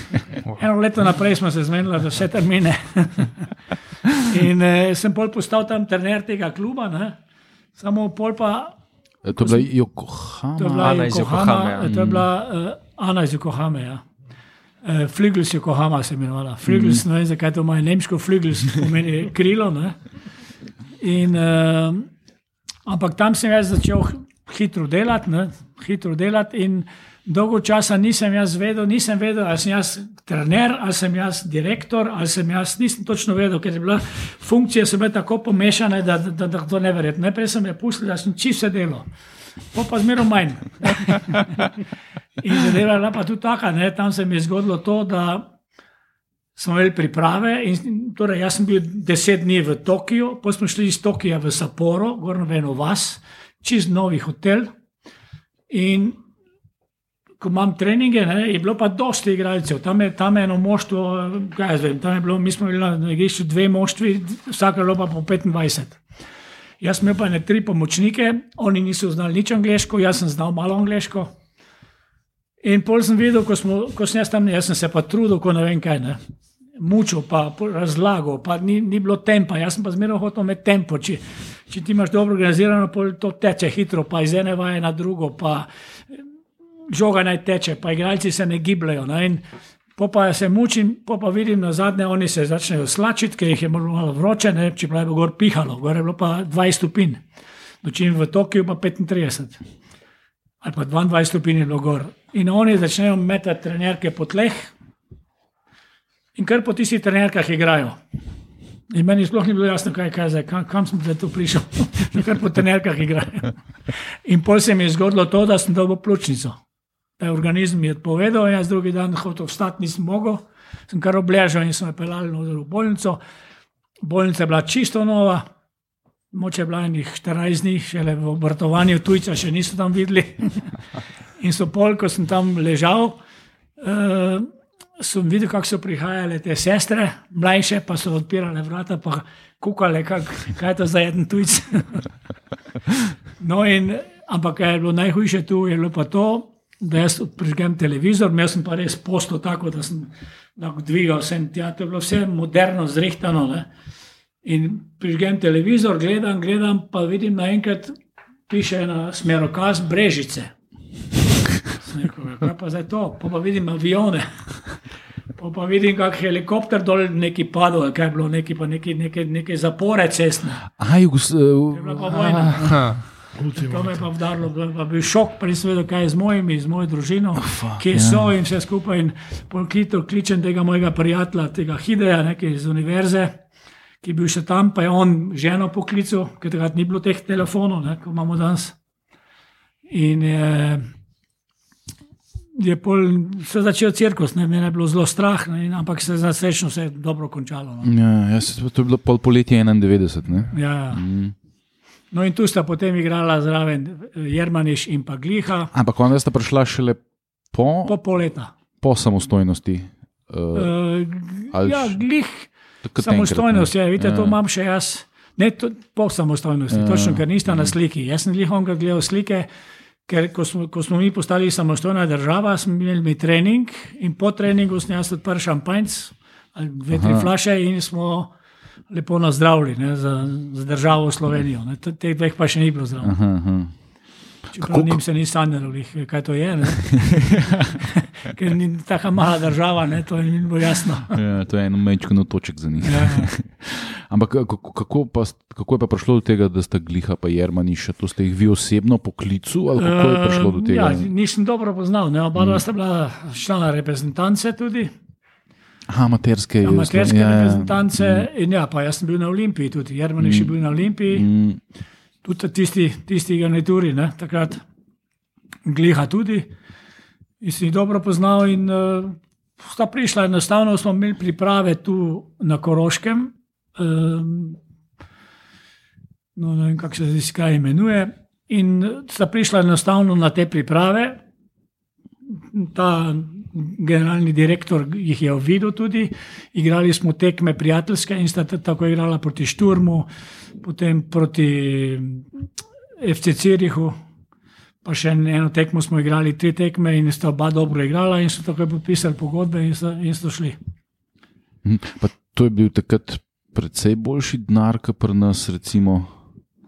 Eno leto naprej smo se zmenili za vse termine. in eh, sem pol postal tam trener tega kluba, ne? samo pol pa. E, To je bila Yokohama. To je bila Ana iz Yokohama, Yokohame, ja. to je bila uh, Ana iz Yokohame. Ja. Uh, Flügels Yokohama se je imenovala. Flügels, mm. ne vem zakaj to ima nemško, Flügels pomeni krilo. Ne? In, uh, ampak tam sem jaz začel hitro delati, ne? hitro delati in dolgo časa nisem jaz vedel, nisem vedel, ali sem jaz trener, ali sem jaz direktor, ali sem jaz, nisem točno vedel, ker je bila funkcija se bile tako pomešane, da, da, da, to ne verjetno. Najprej sem je pustil, da sem čisto delo. Pa pa zmeraj manj. In zadeva je bila pa tudi taka, ne? tam se mi je zgodilo to, da smo imeli priprave. In, torej, jaz sem bil deset dni v Tokiu, potem smo šli iz Tokija v Sapporo, gor na eno vas, čist novi hotel. In ko imam treninge, ne, je bilo pa dosti igralcev, tam je, tam je eno moštvo, kaj jaz vem, tam je bilo, mi smo imeli na- igrišču dve moštvi, vsaka je bilo pa po 25. Jaz sem imel pa ne tri pomočnike, oni niso znali nič angliško, jaz sem znal malo angliško. In pol sem videl, ko, smo, ko sem jaz tam, jaz sem se pa trudil, ko ne vem kaj. Ne. Mučil, pa razlagal, pa ni, ni bilo tempa, jaz sem pa zmerno hotel imeti tempo. Če, če ti imaš dobro organizirano, pol to teče hitro, pa iz ene vaje na drugo, pa žoga naj teče, pa igralci se ne gibljajo. Ne. In Po pa se mučim, po pa vidim na zadnje, oni se začnejo slačiti, ker jih je malo vroče, ne, če pravi, gor pihalo, gor je bilo pa 20 stopinj, nočim v Tokiu pa 35 ali pa 22 stopinj je bilo gor. In oni začnejo metati trenerke po tleh in kar po tistih trenerkah igrajo. In meni sploh ni bilo jasno, kaj, kaj zdaj, kam, kam sem zdaj tu prišel, da kar po trenerkah igrajo. In pol se mi je zgodilo to, da sem dobil pljučnico da je organizem je odpovedal, jaz drugi dan hotel vstati, nisem mogel, sem kar obležal in sem me pelal v bolnico. Bolnica je bila čisto nova, moče je bila enih 14 dni, šele v obrtovanju tujca še niso tam videli. in so pol, ko sem tam ležal, uh, sem videl, kako so prihajale te sestre, mlajše pa so odpirale vrata, pa kukale, kak, kaj je to za en tujc. no in, ampak kaj je bilo najhujše tu, je bilo pa to, da jaz prižgem televizor, jaz sem pa res postal tako, da sem dvigal vse tja, to je bilo vse moderno, zrihtano. Ne? In prižgem televizor, gledam, gledam, pa vidim naenkrat piše na smerokaz Brežice. Rekel, "Ja, kaj pa zdaj to, pa, pa vidim avione. Pa, pa vidim, kako helikopter dol neki padel, kaj je bilo, neki, pa neki, neke, neke zapore cestne. A, Jugos, Je bila pa vojna. Aha. To me je pa vdarilo, da je bil šok, vedel, kaj je z mojimi, z mojo družino, fuck, kje ja. so in vse skupaj. In polkito kličem tega mojega prijatelja, tega Hideja, nekaj iz univerze, ki je bil še tam, pa je on ženo poklical, ker takrat ni bilo teh telefonov, ne, kot imamo danes. In je, je pol, se začel cirkus, ne, mene je bilo zelo strah, ne, in, ampak se za srečno se je dobro končalo. No. Ja, jaz, to je bilo pol poletje 91. Ne? Ja. Mm. No in tu sta potem igrala zraven eh, Jermaniš in pa Gliha, Ampak onda sta prišla šele po, po po, pol leta. po samostojnosti. Uh, Uh, ja, glih samostojnost, je, vidite, to imam še jaz. Ne, to, po samostojnosti, Ja. ja. točno, ker nista na sliki. Jaz sem jih onga gledal slike, ker ko smo, ko smo mi postali samostojna država, smo imeli mi trening in po treningu sem jaz odprl šampanjc ali dve, tri Aha. flaše in smo lepo nazdravili ne, za, za državo Slovenijo. Ne. Teh dveh pa še ni bilo zdravo. Čeprav njim se ni sanjalo, kaj to je. ker ni tako mala država, ne, to ni bilo jasno. Ja, to je en mečken otoček za njih. Ja. Ampak kako, kako, pa, kako je pa prišlo do tega, da sta Gliha pa Jermaniša, to ste jih vi osebno poklicu ali kako je prišlo do Ehm, tega? Ja, nisem dobro poznal, ne? oba dva sta bila člana reprezentance tudi, Aha, amaterske. amaterske ja, ja. reprezentance. In ja, pa jaz sem bil na Olimpiji tudi, Jermaniš je bil na Olimpiji, Mm, tudi tisti, tisti garnituri, ne? takrat gliha tudi. In si jih dobro poznal in uh, sta prišla, enostavno smo imeli priprave tu na Koroškem. Um, no, ne vem, kako se zdaj kaj imenuje. In sta prišla enostavno na te priprave. Ta generalni direktor jih je videl tudi. Igrali smo tekme prijateljske in sta tako igrala proti Šturmu, potem proti FC Cirihu. Pa še eno tekmo smo igrali, tri tekme in sta oba dobro igrala, in so takoj podpisali pogodbe in so, in so šli. mm. Pa to je bil takrat precej boljši denar, kot pri nas, recimo.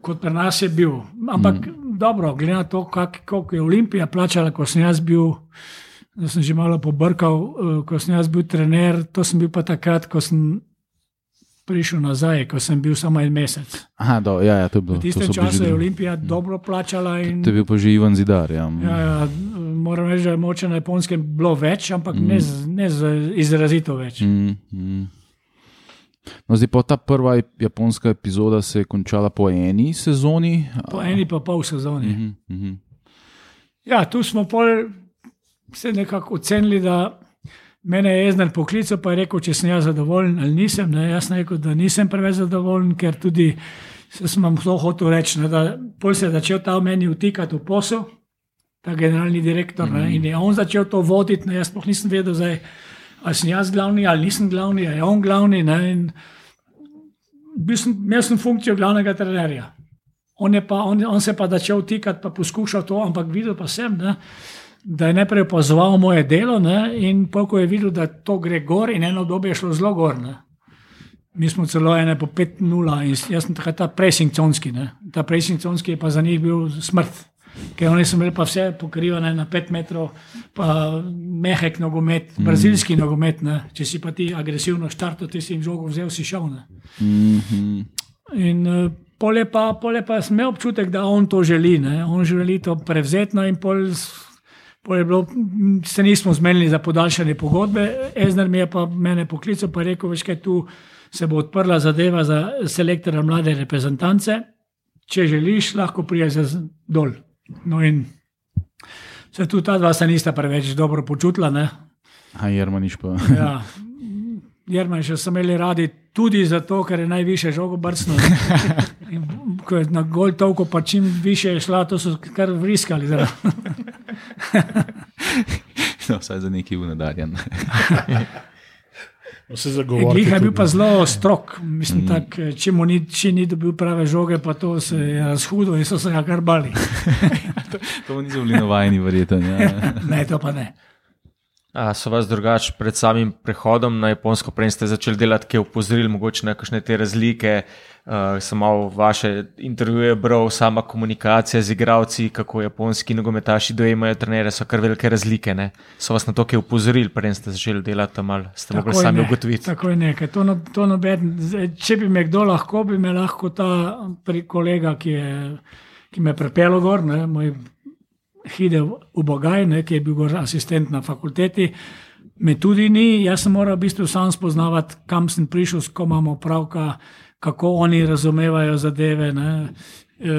kot pri nas je bil. Ampak mm. dobro, glede na to, kak, koliko je Olimpija plačala, ko sem jaz bil, da sem že malo pobrkal, eh, ko sem jaz bil trener, to sem bil pa takrat, ko sem prišel nazaj, ko sem bil samo en mesec. Aha, do, ja, ja, to je bilo. V to tistem času je. Olimpija dobro plačala. In, To je bil pa že Ivan Zidar. Ja. ja, ja, moram reči, da je moče na japonskem bilo več, ampak mm. ne, ne izrazito več. Mm. Mm, mm. No, zdaj pa ta prva japonska epizoda se je končala po eni sezoni. Po eni pa pol sezoni. Mm. Mhm, mhm. Ja, tu smo pol se nekako ocenili, da mene je Ezner poklical, pa je rekel, če sem jaz zadovoljen ali nisem. Ne, jaz sem rekel, da nisem preveč zadovoljen, ker tudi se sem vam to hotel reči, ne, da pol se je začel ta meni vtikati v posel, ta generalni direktor, ne, in je on začel to voditi, ne, jaz sploh nisem vedel, zdaj, ali sem jaz glavni ali nisem glavni, ali je on glavni. Ne, in bil sem, imel sem funkcijo glavnega trenerja. On, pa, on, on se je pa začel tikati, pa poskušal to, ampak videl pa sem, ne, da je najprej opazoval moje delo ne, in pol, ko je videl, da to gre gor in eno obdobje je šlo zelo gor. Ne. Mi smo celo ene po 5-0 in jaz sem takrat ta pressing conski. Ne. Ta pressing conski je pa za njih bil smrt. Ker oni so imeli pa vse pokrivane na 5 metrov, pa mehek nogomet, mm. brazilski nogomet. Ne. Če si pa ti agresivno štartil, ti si jim žogo vzel, si šel. Ne. In uh, pole pa, pole pa sem imel občutek, da on to želi. Ne. On želi to prevzeti. No, in pol, bilo, se nismo zmenili za podaljšanje pogodbe. Ezner mi je pa mene poklical in rekel, veš kaj tu se bo odprla zadeva za selektorja mlade reprezentance. Če želiš, lahko priješ dol. No in se tudi ta dva se nista preveč dobro počutila. Ne. A Jermaniš pa. Ja. Jermaniša so imeli radi tudi zato, ker je najviše žogo brcnil. In Ko je na gol toliko, pa čim više je šla, to so kar vriskali. No, vsaj za neki unadarjen. Zagovorniki. Glih je bil pa ne. zelo strok. Mislim, mm. tak, če mu ni, če ni dobil prave žoge, pa to se je razhudil in so se ga kar bali. to niso bili navajeni, verjetno. Ja. Ne, to pa ne. A so vas drugače pred samim prehodom na Japonsko, prej ste začeli delati, ki je upozoril mogoče na kakšne te razlike? Uh, sem malo vaše intervjuje bral, sama komunikacija z igravci, kako japonski nogometaši dojemajo trenere, so kar velike razlike. Ne? So vas na to, ki je upozoril, prej ste začeli delati tam ali ste mogli sami ne, ugotoviti? Tako je nekaj. To, no, to noben, če bi me kdo lahko, bi me lahko ta kolega, ki, je, ki me je pripeljal gor, ne, moj Hide v Bogaj, ne, ki je bil asistent na fakulteti. Me tudi ni, jaz sem moral v bistvu sam spoznavati, kam sem prišel, s kom imamo pravka, kako oni razumevajo zadeve. Ne. E,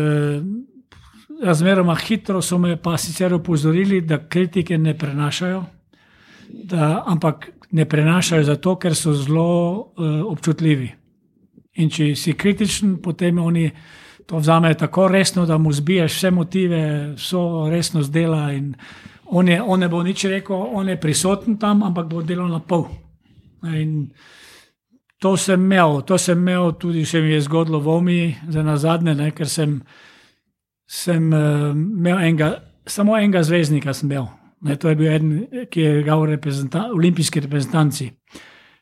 razmeroma hitro so me pa sicer opozorili, da kritike ne prenašajo, da, ampak ne prenašajo zato, ker so zelo uh, občutljivi. In če si kritičen, potem oni to vzamejo tako resno, da mu zbiješ vse motive, vso resnost dela. On, je, on ne bo nič rekel, on je prisoten tam, ampak bo delal na pol. In to sem imel, to sem imel tudi, se mi je zgodilo v Omi, za nazadnje, ne, ker sem, sem uh, imel enega, samo enega zvezdnika. Imel. Ne, to je bil eden, ki je igral v reprezenta, olimpijski reprezentanci.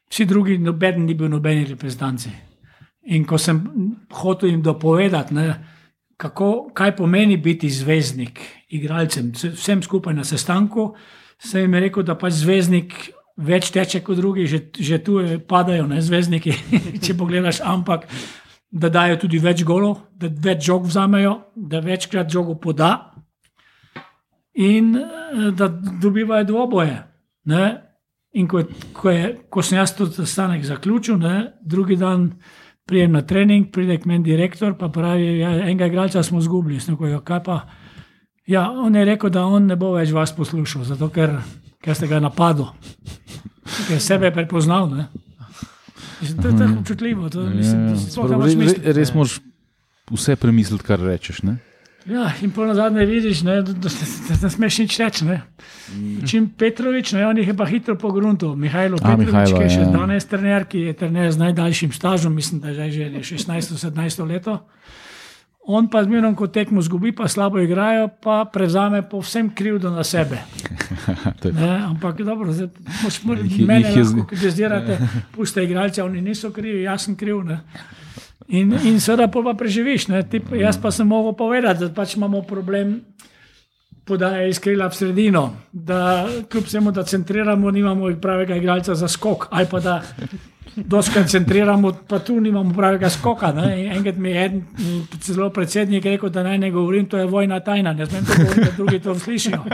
Vsi drugi, noben ni bil nobeni reprezentanci. In ko sem hotel jim dopovedati, ne, kako, kaj pomeni biti zvezdnik, igralcem, vse- vsem skupaj na sestanku, sem jim rekel, da pač zvezdnik več teče kot drugi, že, že tu je- padajo ne, zvezdniki, če pogledaš, ampak da dajo tudi več golov, da več žog vzamejo, da večkrat žogo poda in eh, da dobivajo dvoboje. Ne? In ko, ko, je, ko sem jaz to sestanek zaključil, ne, drugi dan prijem na trening, pride k meni direktor, pa pravi, ja, enega igralca smo izgubili. Rekel, "Ja, kaj pa? Ja, on je rekel, da on ne bo več vas poslušal, zato ker, ker ste ga napadli, ker sebe je prepoznal. Ne. Mislim, To je tako občutljivo. To, mislim, Ja, si sploh re, res moraš vse premisliti, kar rečeš. Ne? Ja, in pa na zadnje vidiš, ne, da, da, da ne smeš nič reči. ne. Čim Petrovič, ne, on jih je pa hitro pogruntil. Mihajlo A, Petrovič, Mihajlo, ki je še ja. danes trener, ki je trener z najdaljšim stažom, mislim, da je že 16-17 leto. On pa zmerno, ko tekmo zgubi, pa slabo igrajo, pa prevzame povsem krivdo na sebe. Ne, ampak dobro, zdaj, je- mene lahko kritizirate, puste igralce, oni niso krivi, jaz sem kriv. Ne. In, in seveda pa preživiš. Ne. Ti, jaz pa sem mogel povedati, da pač imamo problem podaje iz krila v sredino, da kljub temu, da centriramo, nimamo pravega igralca za skok. Ali pa da doskrat centriramo, pa tu nimamo pravega skoka. Enkrat mi je en celo predsednik rekel, da naj ne govorim, to je vojna tajna, ne smem to govoriti, da drugi to slišijo.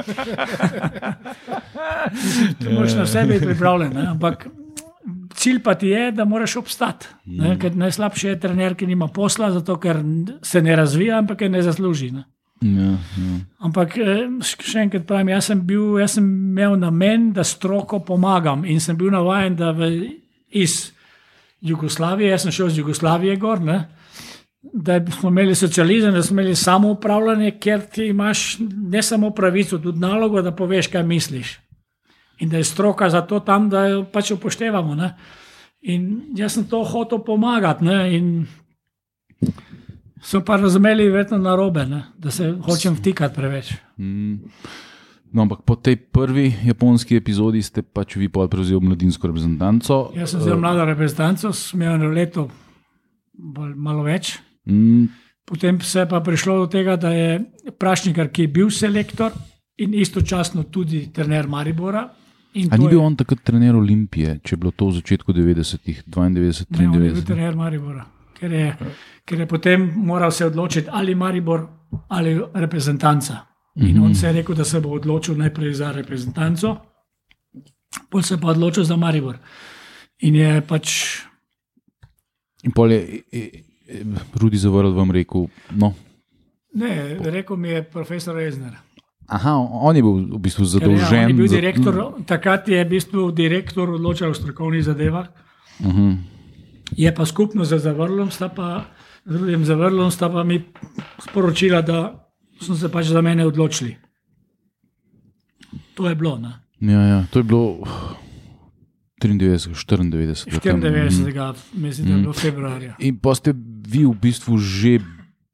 Ti moraš na sebe biti pripravljen. Ne? Ampak cilj pa ti je, da moraš obstati. Ne? Ker najslabše je trener, ki nima posla, zato ker se ne razvija, ampak je ne zasluži. Ne? Ja, ja. Ampak eh, še enkrat pravim, jaz sem, bil, jaz sem imel namen, da stroko pomagam in sem bil navaden, da v, iz Jugoslavije, jaz sem šel iz Jugoslavije gor. Ne? Da smo imeli socializem, da smo imeli samo upravljanje, ker ti imaš ne samo pravico, tudi nalogo, da poveš, kaj misliš. In da je stroka zato tam, da jo pač upoštevamo. Ne? In jaz sem to hotel pomagati. Ne? In so pa razumeli, verjetno na robe, da se hočem vtikati preveč. Mm. No, ampak po tej prvi japonski epizodi ste pač vi prevzeli mladinsko reprezentanco. Jaz sem zelo mlada reprezentanca, sem imel eno leto bolj, malo več. Mm, Potem se je pa prišlo do tega, da je Prašnikar, ki je bil selektor in istočasno tudi trener Maribora. In A to ni je- bil on takrat trener Olimpije, če je bilo to v začetku 90-ih, 92, Ne, on je bil 93? trener Maribora, ker je, ker je potem moral se odločiti ali Maribor ali reprezentanca. In Mhm. on se je rekel, da se bo odločil najprej za reprezentanco, potem se je pa odločil za Maribor. In je pač In pol je e, e, Rudi zavrl vam rekel, no. Ne, rekel mi je profesor Rezner. Aha, on je bil v bistvu Ja, zadolžen. je bil za- direktor, takrat je v bistvu direktor odločal o strokovnih zadevah. Mhm. Je pa skupno z Zavrlom, sta pa, z drugim Zavrlom, sta pa mi sporočila, da so se pač za mene odločili. To je bilo. Ne? Ja, ja, to je bilo 93, 94. tam. 94. mislim, da je bilo februarja. In pa ste vi v bistvu že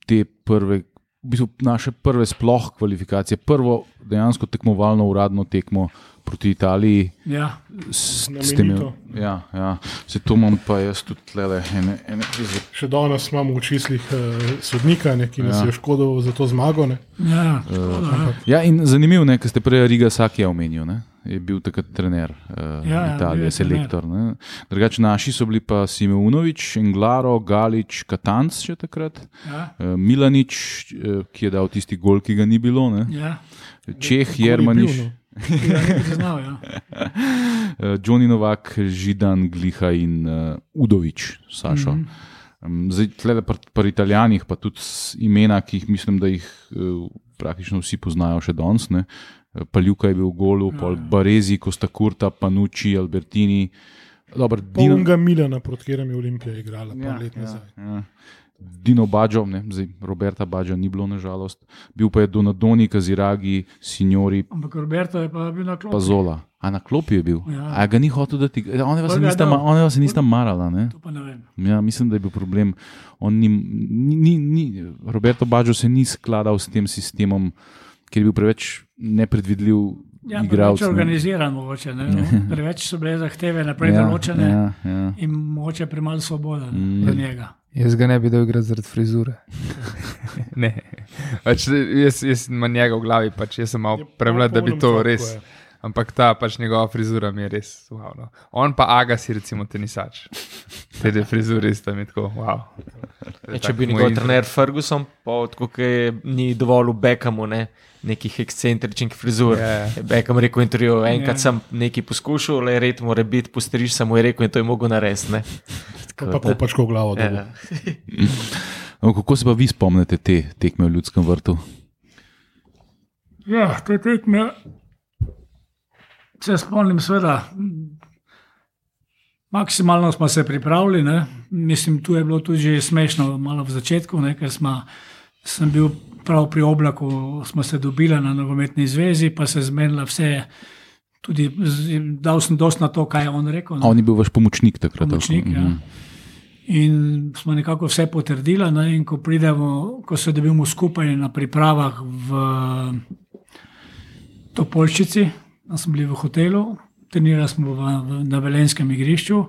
te prve, v bistvu naše prve sploh kvalifikacije, prvo dejansko tekmovalno uradno tekmo proti Italiji. Ja, s- ste imeli- Ja, ja. se to imam pa jaz tudi tlele. Ene, ene, Še danes imamo v čislih uh, sodnika, ne, ki nas Ja. je škodoval za to zmago. Ne. ja, škoda, ja. ja, in zanimivo je, ker ste prej Riga Sakija omenili. Ne? Je bil takrat trener uh, Ja, ja, Italije, je selektor. ne. Drugače naši so bili pa Simeunovič, Englaro, Galič, Katanc še takrat, Ja, uh, Milanič, uh, ki je dal tisti gol, ki ga ni bilo, ne. ja. Čeh, Koli Jermaniš, bil, no. Ja, priznal, ja. Johnny Novak, Židan, Gliha in uh, Udovič, Sašo. Mm -hmm. zdaj, tle pri, pri Italijanih, pa tudi imena, ki jih mislim, da jih uh, praktično vsi poznajo še danes. ne. Paljuka je bil v golu, Ja, pol Barezi, Costa Curta, Panucci, Albertini. Dobar, Dino, Polnega Miljana, proti katerem je Olimpija igrala, pa Ja, let ja, nazaj. ja. Dino Bađo, ne, zdaj Roberta Bađa ni bilo nažalost, bil pa je Donadoni, Kaziragi, Signori, Ampak Roberto je pa bil na klopi. pa Zola. A na klopi je bil. Ja. A ga ni hotel, da ti Pol ga nista, ma- se nista marala. Ne? To pa ne vem. Ja, mislim, da je bil problem. On Ni, ni, ni, ni, Roberto Bađo se ni skladal s tem sistemom, ker je bil preveč nepredvidljiv Ja, igralec. preveč ne. organiziran, mogoče. Ne? No? Preveč so bile zahteve naprej Ja, določene ja, ja. in mogoče premalo svobode Mm. mm. za njega. Jaz ga ne bi dal igrati zaradi frizure. ne. Pač, jaz, jaz imam njega v glavi, pač, jaz sem malo Je premlad, da bi to res. je. Ampak ta pač njegova frizura mi je res wow. No. On pa Agas je recimo tenisač. Te dve frizure sta mi tako wow. Ja, če bi njegov trener Ferguson, pa tako je ni dovolj v Beckhamu, ne, nekih ekscentričnih frizur. Ja. Je Beckham rekel v intervjuju, enkrat Ja. sem nekaj poskušal, le red mora biti, postriž sem mu je rekel in to je mogel narediti. ne. Pa, pa kopačko v glavo. bo. Ja. No, kako se pa vi spomnite te tekme v Ljudskem vrtu? Ja, te tekme. Se spomnim, seveda. Maksimalno smo se pripravili, ne. mislim, tu je bilo tudi že smešno, malo v začetku, ne, ker smo, sem bil prav pri oblaku, smo se dobili na nogometni zvezi, pa se zmenila vse. Tudi dal sem dosti na to, kaj je on rekel. A on je bil vaš pomočnik takrat. Pomočnik, ja. Mhm. In smo nekako vse potrdili. Ne? In ko pridemo, ko se dobimo skupaj na pripravah v Topolčici, tam smo bili v hotelu, trenirali smo v, v, na Velenskem igrišču.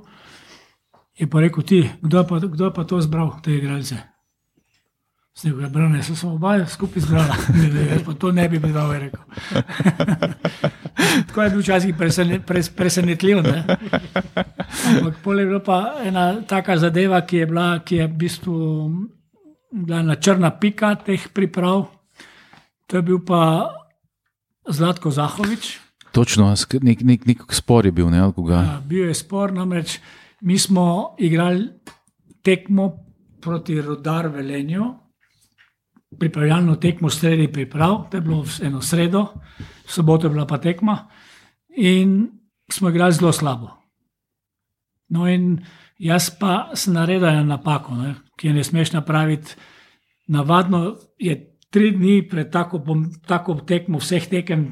Je pa rekel ti, kdo je pa, kdo je pa to zbral, te igralce. Zdaj, ko je brane, so se oba skupaj jaz pa to ne bi bil, je rekel. Tako je bil včasih presene, pres, presenetljiv. Ne? Ampak pol je bila pa ena taka zadeva, ki je bila, ki je v bistvu bila na črna pika teh priprav. To je bil pa Zlatko Zahovič. Točno, nek, nek, nek spor je bil, ne, ali koga. Ja, bil je spor, namreč mi smo igrali tekmo proti Rodar Velenju, pripravljalno tekmo sredi priprav, to je bilo eno sredo, soboto je bila pa tekma in smo igrali zelo slabo. No, in jaz pa sem naredil eno napako, ne, ki je ne smeš napraviti. Navadno je tri dni pred tako, bom, tako tekmo vseh tekem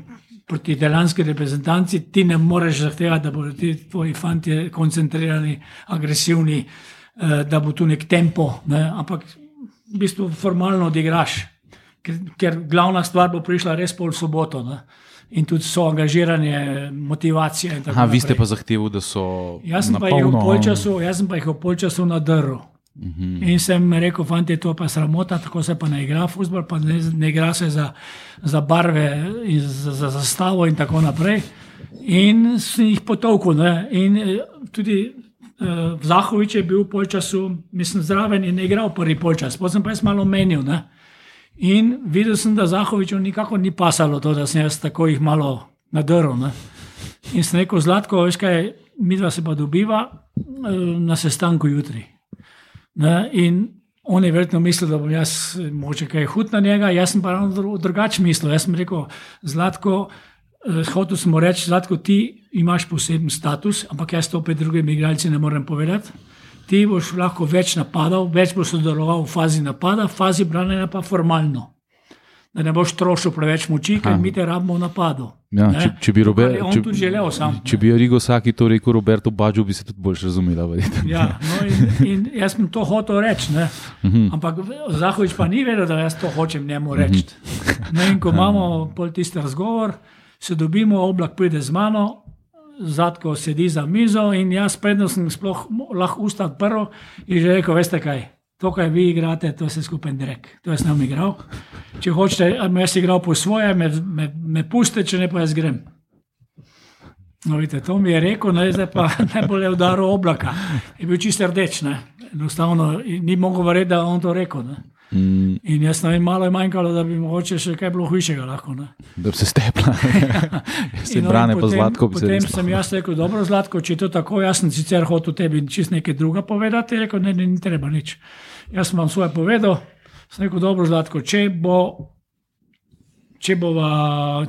proti italijanski reprezentanci, ti ne moreš zahtevati, da bodo ti tvoji fanti koncentrirani, agresivni, eh, da bo tu nek tempo, ne, ampak v bistvu formalno odigraš. ker, ker glavna stvar bo prišla res pol soboto. Ne? In tudi so angažiranje, motivacija. in tako Aha, vi ste pa zahtevali, da so. Jaz sem, pa jih v polno- polčasu, jaz sem pa jih v polčasu nadrl. Mhm. Uh -huh. In sem rekel, fanti, to je pa sramota, tako se pa ne igra futbol, pa ne, ne igra se za, za barve in za, za zastavo in tako naprej. In sem jih potovkal. ne. In eh, tudi uh, Zahovič je bil v polčasu, mislim, zraven in je igral prvi polčas, potem pa jaz malo menil. Ne. In videl sem, da Zahoviču nikako ni pasalo to, da sem jaz tako jih malo nadrl. Ne. In sem rekel, Zlatko, veš kaj, mi dva se pa dobiva eh, na sestanku jutri. Ne, in on je verjetno mislil, da bom jaz eh, mogoče kaj hud na njega, jaz sem pa ravno dru- drugače mislil. Jaz sem rekel, Zlatko, eh, hotel sem reči, Zlatko, ti imaš poseben status, ampak jaz to pred drugimi igralci ne morem povedati. Ti boš lahko več napadal, več boš sodeloval v fazi napada, v fazi branjenja pa formalno. Da ne boš trošil preveč moči, ker mi te rabimo v napadu. Ja, Ne? če, če bi Robert, če, želel sam. če bi Rigo Saki to rekel Roberto Baggio, bi se tudi bolj razumela. verjetno. Ja, no in, in jaz sem to hotel reči, ne. ampak Zahovič pa ni vedel, da jaz to hočem njemu reči. No, in ko imamo pol tisti razgovor, se dobimo, oblak pride z mano, zadko sedi za mizo in jaz predno sem sploh lahko usta odprl in že rekel, veste kaj. To, kar vi igrate, to vse skupaj direkt. To jaz ne bom igral. Če hočete, bom jaz igral po svoje, me, me, me pustite, če ne pa jaz grem. No, vidite, to mi je rekel, ne, zdaj pa najbolj je udaril oblaka. Je bil čisto rdeč. Ne. Enostavno ni mogel verjeti, da je on to rekel. Ne. Mm, In jaz ne vem, malo je manjkalo, da bi mogoče še kaj bilo hujšega lahko. Ne. da bi se stepla. se no, brane in pa zlatko, bi se Potem res sem jaz rekel, dobro, zlatko, če je to tako, jaz sem sicer hotel tebi čist nekaj druga povedati, rekel, ne, ne, ni treba nič. Jaz sem vam svoje povedal, sem rekel, dobro, zlatko, če bo, če, bova,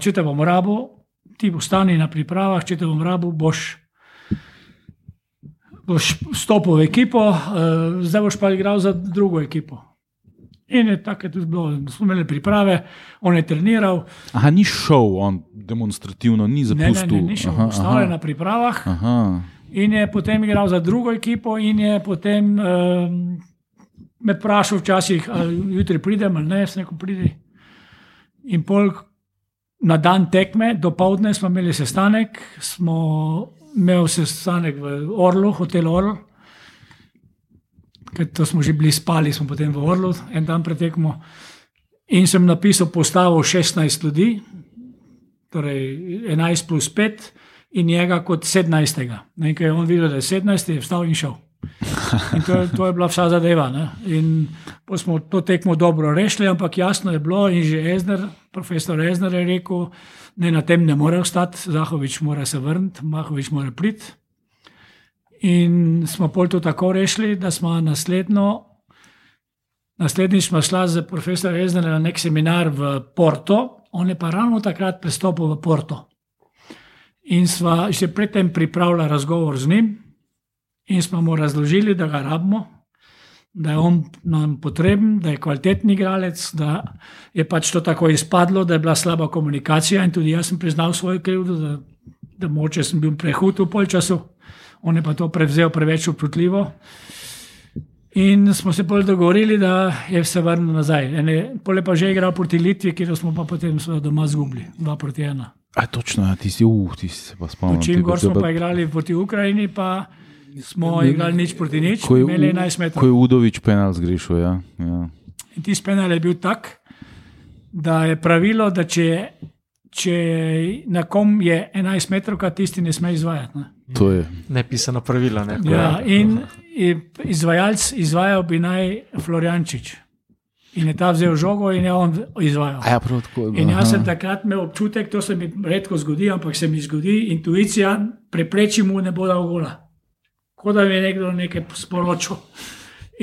če te bom rabo, ti ostani na pripravah, če te bom rabo, boš. Boš stopil v ekipo, uh, zdaj boš pa igral za drugo ekipo. In je tako je tudi bilo, smo imeli priprave, on je treniral, Aha, ni šel on demonstrativno, ni ne, ne, zapustil. ne, ni šel, Aha, ostal je aha. na pripravah. Aha. In je potem igral za drugo ekipo, in je potem um, me vprašal, včasih, ali jutri pridem ali ne, sem rekel, pridi. In pol na dan tekme, do povdne smo imeli sestanek, smo imeli sestanek v Orlu, hotel Orl. Ker to smo že bili spali, smo potem v Orlu, en dan pretekmo. In sem napisal postavo 16 ljudi, torej 11 plus 5, in njega kot 17. Ne, ker je on videl, da je 17, je vstal in šel. In to, je- to je bila vsa zadeva. Ne. In smo to tekmo dobro rešili, ampak jasno je bilo, in že Ezner, profesor Ezner je rekel, da na tem ne more ostati, Zahovič mora se vrniti, Mahovič mora priti. In smo pol to tako rešili, da smo naslednjo, naslednjič smo šla z profesorjem Eznerjem na nek seminar v Porto, on je pa ravno takrat prestopil v Porto. In sva že predtem pripravila razgovor z njim, in smo mu razložili, da ga rabimo, da je on nam potreben, da je kvalitetni igralec, da je pač to tako izpadlo, da je bila slaba komunikacija. In tudi jaz sem priznal svojo krivdo, da, da moče sem bil prehud v polčasu, on je pa to prevzel preveč občutljivo. In smo se bolj dogovorili, da je se vrnil nazaj. Ene, pol je pa že igral proti Litvi, kjer smo pa potem doma zgubili, 2 proti 1. A, točno, ti si, uh, ti si se pa spomnil. Čim gor smo pa igrali proti Ukrajini, pa smo igrali nič proti nič, Ko je, imeli U- 11 ko metrov. je Udovič penal zgrešil. Ja, ja. In tisti penal je bil tak, da je pravilo, da če, če na kom je 11 metrov, tisti ne sme izvajati. Ne? To je. Nepisano pravilo. Ne? Ja, in in izvajalec izvajal bi naj Floriančič. In je ta vzel žogo in je on izvajal. A ja, prav tako. In jaz sem takrat imel občutek, to se mi redko zgodi, ampak se mi zgodi, intuicija prepreči mu ne bo dal gola. Kot da mi je nekdo nekaj sporočil.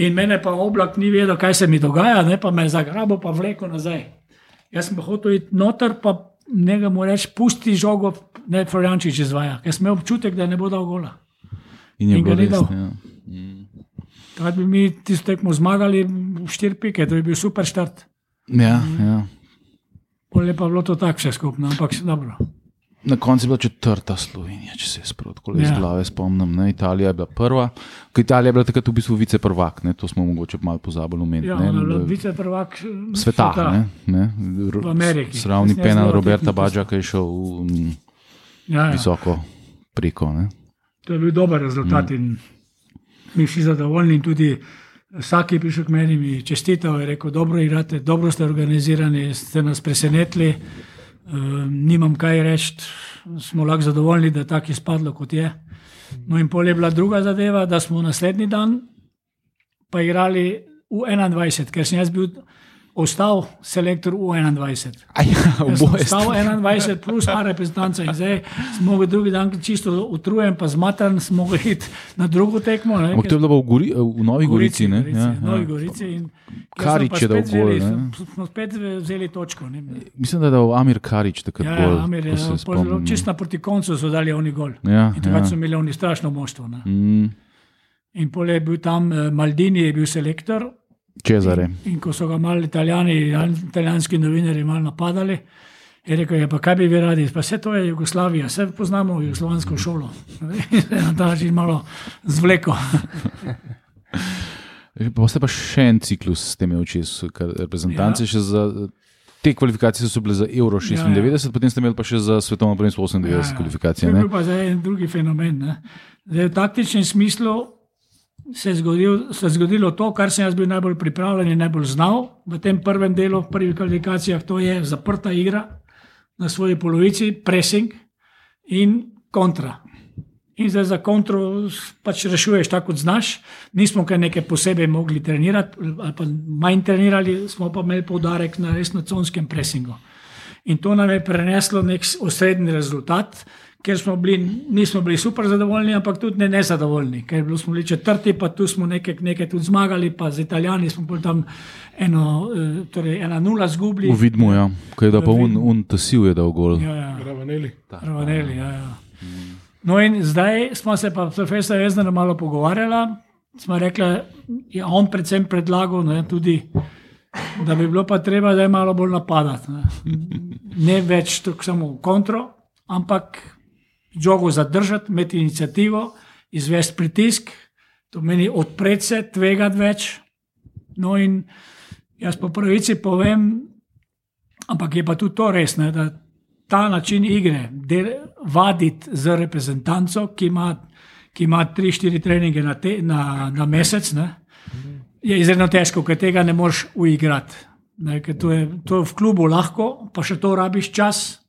In mene pa oblak ni vedel, kaj se mi dogaja, ne pa me je zagrabil, pa vleko nazaj. Jaz sem pa hotel iti noter, pa nekaj mu reči, pusti žogo, ne Floriančič izvaja, ker sem imel občutek, da ne bo dal gola. In je in ga bilo res. Ja. Takrat bi mi tisto tekmo zmagali, štiri pike, to je bil super štart. Ja, ja. Pol je pa bilo to tako vse skupno, ampak dobro. Na koncu je bila četrta Slovenija, če se jaz prav tako iz Ja. glave spomnim. Ne? Italija je bila prva, ker Italija je bila takrat v bistvu viceprvak, ne? to smo mogoče malo pozabili omeniti. Ja, bila viceprvak eh, Sveta, ne, ne, V Ameriki. Sravni penal Roberta. Bađa, ki je šel mm, Ja, ja. visoko preko. Ne. To je bil dober rezultat mm. in mi vsi zadovoljni. Tudi vsak je prišel k meni in mi čestital, je rekel: Dobro igrate, dobro ste organizirani, ste nas presenetili. Uh, nimam kaj reči, smo lahko zadovoljni, da je tako izpadlo, kot je. No, in pol je bila druga zadeva, da smo naslednji dan pa igrali v 21, ker sem jaz bil ostal selektor v 21. Aj, ja, Ostal ste. 21 plus par reprezentanca in zdaj smo mogli drugi dan čisto utrujen, pa zmatan, smo mogli iti na drugo tekmo. Ne, Ampak to je bilo v, Gori, v Novi Gorici. ne? Gorici, Ja, Novi ja. Gorici in Karič je dal spet gol, smo- spet vzeli točko. Ne. Mislim, da je dal Amir Karič takrat Ja, gol. ja, Amir je zelo- čisto na proti koncu so dali oni gol. Ja, In takrat ja. so imeli oni strašno moštvo. ne. Mm, In pol je bil tam eh, Maldini, je bil selektor. Čezare. In ko so ga malo italijani, italijanski novinari malo napadali, je rekel, je, pa kaj bi vi radi, pa vse to je Jugoslavija, vse poznamo jugoslovansko šolo. In se je na ta način malo zvleko. Pa ste pa še en ciklus s temi oči, reprezentance. Ja. Za, te kvalifikacije so bile za Euro 96, ja, ja. potem ste imeli pa še za svetovno prvenstvo 98 ja, ja. kvalifikacije. To je bil pa zdaj en drugi fenomen. Ne. Zdaj, v taktičnem smislu se je, zgodil, se je zgodilo to, kar sem jaz bil najbolj pripravljen in najbolj znal v tem prvem delu, v prvih kvalifikacijah, to je zaprta igra na svoji polovici, pressing in kontra. In zdaj za kontro pač rešuješ tako, kot znaš. Nismo kaj nekaj posebej mogli trenirati, ali pa manj trenirali, smo pa imeli poudarek na res na conskem pressingu. In to nam je preneslo nek osrednji rezultat, ker smo bili, nismo bili super zadovoljni, ampak tudi ne nezadovoljni, ker smo bili četrti, pa tu smo nekaj, nekaj tudi zmagali, pa z Italijani smo bolj tam eno, eh, torej ena nula zgubili. V Vidmu, ja. ko je da pa un, un tasil je dal gol. Ja, ja. Ravaneli. Ravaneli, ja, ja. No, in zdaj smo se pa s profesorjem Jezderom malo pogovarjali. Smo rekli, je on predvsem predlagal, ne, tudi, da bi bilo pa treba zdaj malo bolj napadati. Ne, ne več tako samo kontro, ampak žogo zadržati, imeti inicijativo, izvesti pritisk, to meni odpreti se, tvegati več. No, in jaz po pravici povem, ampak je pa tudi to res, ne, da ta način igre, del, vaditi z reprezentanco, ki ima, ki ima 3-4 treninge na, te, na, na mesec, ne, je izredno težko, ker tega ne moreš uigrati. Ne, ker to, je, to je v klubu lahko, pa še to rabiš čas.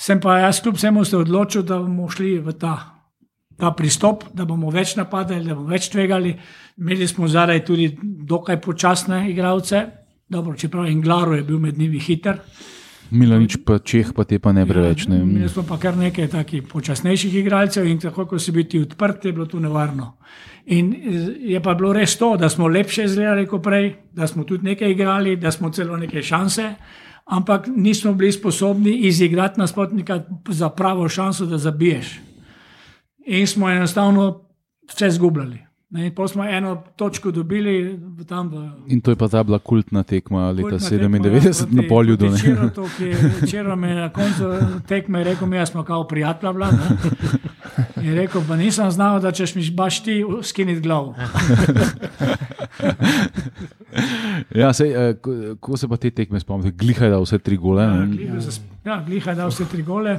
Sem pa jaz, kljub vsemu, se odločil, da bomo šli v ta, ta pristop, da bomo več napadali, da bomo več tvegali. Imeli smo zdaj tudi dokaj počasne igralce, dobro, čeprav Englaro je bil med njimi hiter. Milanič pa Čeh, pa te pa ne preveč. Ne. Imeli smo pa kar nekaj takih počasnejših igralcev in tako, ko si bil ti odprt, je bilo to nevarno. In je pa bilo res to, da smo lepše izgledali kot prej, da smo tudi nekaj igrali, da smo celo neke šanse, ampak nismo bili sposobni izigrati nasprotnika za pravo šanso, da zabiješ. In smo enostavno vse zgubljali. Ne, in potem smo eno točko dobili tam v In to je pa ta bila kultna tekma leta Kultna tekma, 97 na polju. ki je včeraj me na koncu tekme rekel, mi smo kao prijatelja. Ne. je rekel, pa nisem znal, da češ mi baš ti skiniti glavo. Ja, sej, eh, ko, ko se pa te tekme spomnite, gliha je dal vse tri gole. Ja. Gliha za- Ja, Gliha je dal vse tri gole.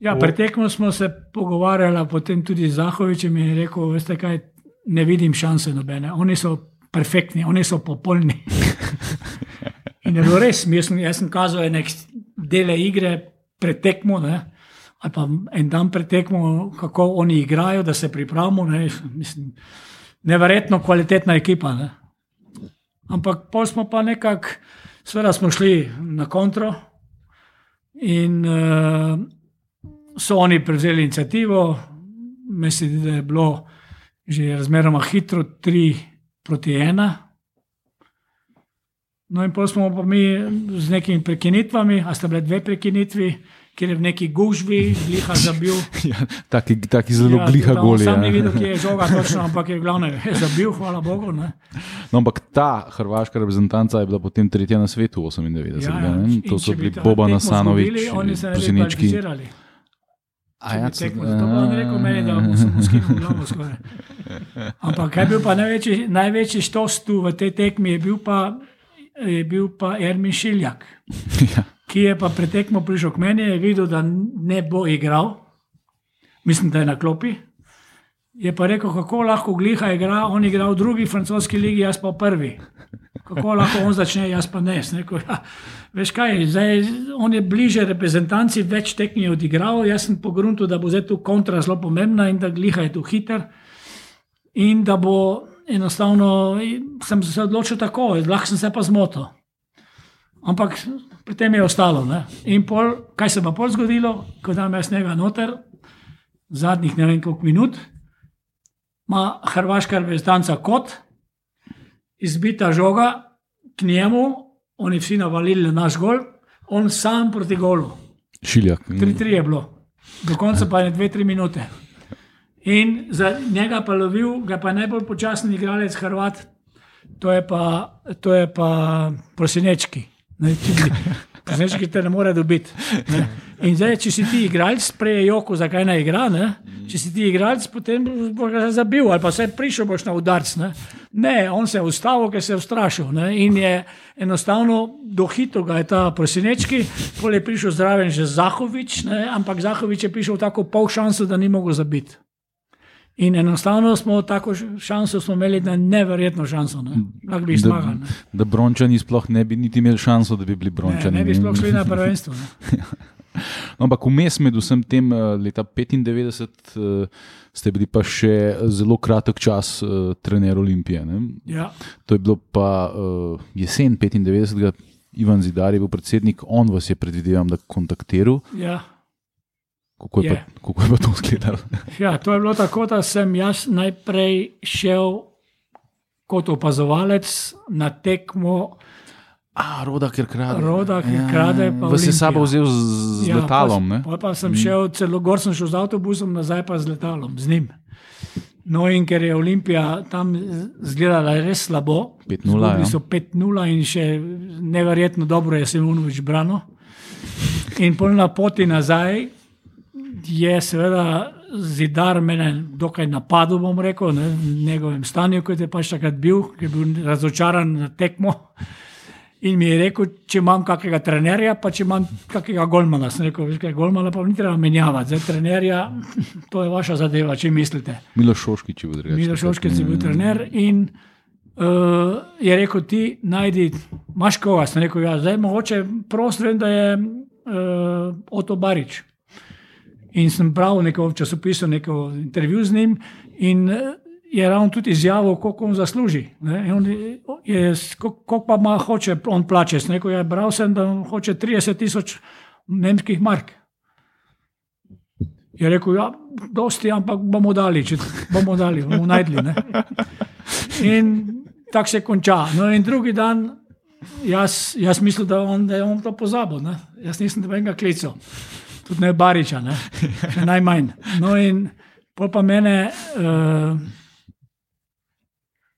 Ja, pred tekmo smo se pogovarjali, potem tudi z Zahovičem in rekel, veste kaj, ne vidim šanse nobene. Oni so perfektni, oni so popolni. In je bilo res, jaz sem, jaz sem kazal nek dele igre pred tekmo, ne, ali pa en dan pred tekmo, kako oni igrajo, da se pripravimo. Ne, mislim, neverjetno kvalitetna ekipa. Ne. Ampak pol smo pa nekako, seveda smo šli na kontro in uh, so oni prevzeli inicijativo. Mislim, da je bilo že razmeroma hitro, 3 proti 1. No, in potem smo pa mi z nekimi prekinitvami, a sta bile dve prekinitvi, kjer je v neki gužvi, gliha zabil. Ja, taki, taki zelo ja, gliha goli. Sam Ja. videl, kje je žoga točno, ampak je glavno je zabil, hvala Bogu. Ne. No, ampak ta hrvaška reprezentanca je bila potem tretja na svetu v 98. Ja, Ja, ja. ne? In To so bili ta Boban tekmo Asanovič, izgubili, oni se ne bi Prosinečki. kvalificirali. A ja, tekmo- To pa on rekel meni, da sem skinil glavo skoraj. Ampak kaj je bil pa največji, največji štos tu v tej tekmi, je bil pa, je bil pa Ermin Šiljak, ja. Ki je pa pred tekmo prišel k meni, je videl, da ne bo igral, mislim, da je na klopi. Je pa rekel, kako lahko gliha igra, on igra v drugi francoski ligi, jaz pa prvi. Kako lahko on začne, jaz pa ne. Rekel, ja, veš kaj, zdaj, on je bliže reprezentanci, več tekmi je odigral, jaz sem pogrunil, da bo zdaj tu kontra zelo pomembna in da gliha je tu hiter. In da bo enostavno, sem se odločil tako, lahko sem se pa zmotil. Ampak pri tem je ostalo. Ne? In pol, kaj se pa pol zgodilo, ko dam jaz njega noter, zadnjih ne vem koliko minut, ima hrvaška reprezentanca kot, izbita žoga k njemu, oni vsi navalili na naš gol, on sam proti golu. Šiljak. 3-3 je bilo, do konca pa je 2-3 minute. In za njega pa lovil, ga pa najbolj počasen igralec Hrvat, to je pa, to je pa prosinečki. Ne, če bi- Prosinečki te ne more dobiti. Ne. In zdaj, če si ti igralec, prej je joko, zakaj ne igra. Ne? Če si ti igralec, potem boš ga zabil ali pa se prišel boš na udarc. Ne? ne, on se je ustavil, ker se je ustrašil. Ne? In je enostavno dohitil ga je ta prosinečki, pol je prišel zraven že Zahovič, ne? ampak Zahovič je prišel tako pol šanso, da ni mogel zabiti. In enostavno smo tako šanso smo imeli, da je neverjetno šanso. Ne? Lahko bi Da, zmagali. ne. da brončani sploh ne bi niti imeli šanso, da bi bili Ne, brončani. ne bi sploh šli na prvenstvo. Ne? No, ampak vmes med vsem tem eh, leta 95 eh, ste bili pa še zelo kratek čas uh, trener Olimpije. Ne? Ja, To je bilo pa jesen 95. Ivan Zidar je bil predsednik, on vas je predvideval, da kontaktiral. ja. Kako je, Je. pa, kako je pa to izgledalo? Ja, to je bilo tako, da sem jaz najprej šel kot opazovalec na tekmo. A, roda, ker krade. Roda, ker krade, pa Vas je sabo vzel z, z ja, letalom. Pa, pa sem šel, celo gor sem šel z avtobusom, nazaj pa z letalom, z njim. No, in ker je Olimpija tam izgledala res slabo, 5:0, Izgubili ja. so 5-0 in še neverjetno dobro je Simunovič branil. In pol na poti nazaj je seveda zidar mene dokaj napadel, bom rekel, ne, v njegovem stanju, kot je pač takrat bil, ki je bil razočaran na tekmo. In mi je rekel, če imam kakega trenerja, pa če imam kakega golmana. Sem rekel, kaj, golmana pa ni treba menjavati, zdaj trenerja, to je vaša zadeva, če mislite. Milo Šoškič je bil drugačen. Milo Šoškec je bil trener in uh, je rekel, ti najdi, imaš koga, sem rekel, ja, zdaj mogoče prost vem, da je uh, Oto Barič. In sem bral neko v časopisu, neko intervju z njim in eh, je ravno tudi izjavil, koliko on zasluži. koliko pa ima, hoče on plače. Sem rekel, ja, bral sem, da hoče 30 tisoč nemških mark. Je rekel, ja, dosti, ampak bomo dali, če bomo dali, bomo najdli. Ne? In tako se konča. No, in drugi dan, jaz, jaz mislim, da, on, da je on to pozabil. Ne? Jaz nisem nobenega klical, tudi ne Bariča, ne? še najmanj. No, in pa mene. Uh,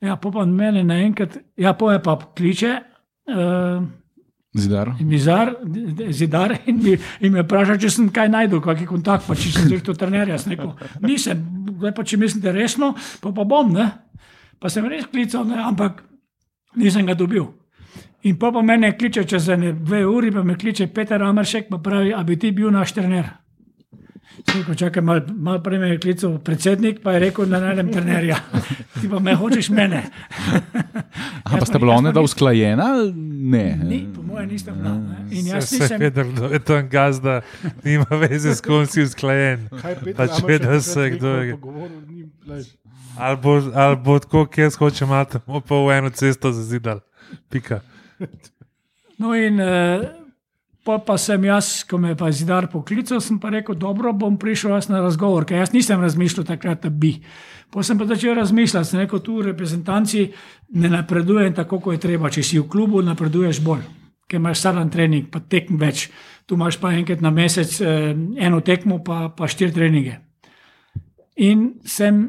Ja, pa mene naenkrat, ja, poje pa kliče, uh, Zidar. Mizar, zidar in, mi, in me vpraša, če sem kaj najdel, kakšen kontakt, pa če sem rekel trenerja. Sem rekel, nisem, zdaj pa če mislite resno, pa, pa bom, ne. Pa sem res klical, ne, ampak nisem ga dobil. In pa pa mene kliče čez ene dve uri, pa me kliče Peter Ameršek, pa pravi, a bi ti bil naš trener. Rekel, čakaj, malo mal prej me je klical predsednik, pa je rekel, da najdem trenerja. Ti pa me hočeš mene. Aha, pa sta bila ona da usklajena? Ne. Ni, po mojem, nisem bila. ne. In jaz Se nisem. vedel, kdo je to en gazda, nima veze, s kom si usklajen. Pač vedel se, kdo je. Ali bo, ali bo tako, kje hoče imati, bomo pa v eno cesto zazidali. Pika. No, in uh, pol pa sem jaz, ko me je pa zidar poklical, sem pa rekel, dobro, bom prišel jaz na razgovor, ker jaz nisem razmišljal takrat, da bi. Potem sem pa začel razmišljati, sem rekel, tu v reprezentanci ne napredujem tako, kot je treba. Če si v klubu, napreduješ bolj, ker imaš staren trening, pa tekm več. tu imaš pa enkrat na mesec eh, eno tekmo, pa, pa štiri treninge. In sem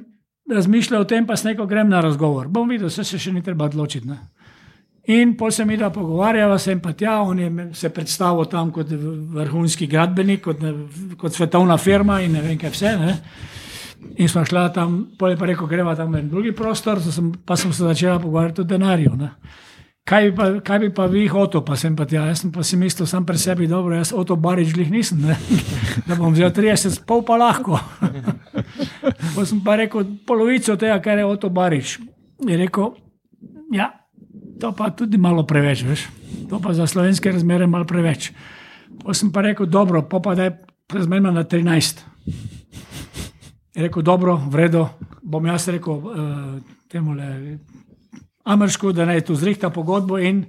razmišljal o tem, pa s neko grem na razgovor. Bom videl, se, se še ni treba odločiti. Ne? In pol se mi da pogovarjava, sem pa tja, on je se predstavil tam kot vrhunski gradbenik, kot, kot svetovna firma in ne vem kaj vse. Ne? In smo šla tam, pol je pa rekel, greva tam v en drugi prostor, sem, pa sem se začela pogovarjati o denarju. Ne? Kaj bi, pa, kaj bi pa vi hotel, pa sem pa tja, jaz sem pa si mislil sam pri sebi, dobro, jaz Oto Barič glih nisem, ne? da bom vzel 30, pol pa lahko. pa sem pa rekel polovico tega, kar je Oto Barič. Je rekel, ja, to pa tudi malo preveč, veš, to pa za slovenske razmere malo preveč. Pa sem pa rekel, dobro, pa pa da je razmerno na 13. Je rekel, dobro, vredo, bom jaz rekel uh, temu le Ameršku, da naj tu zrihta pogodbo in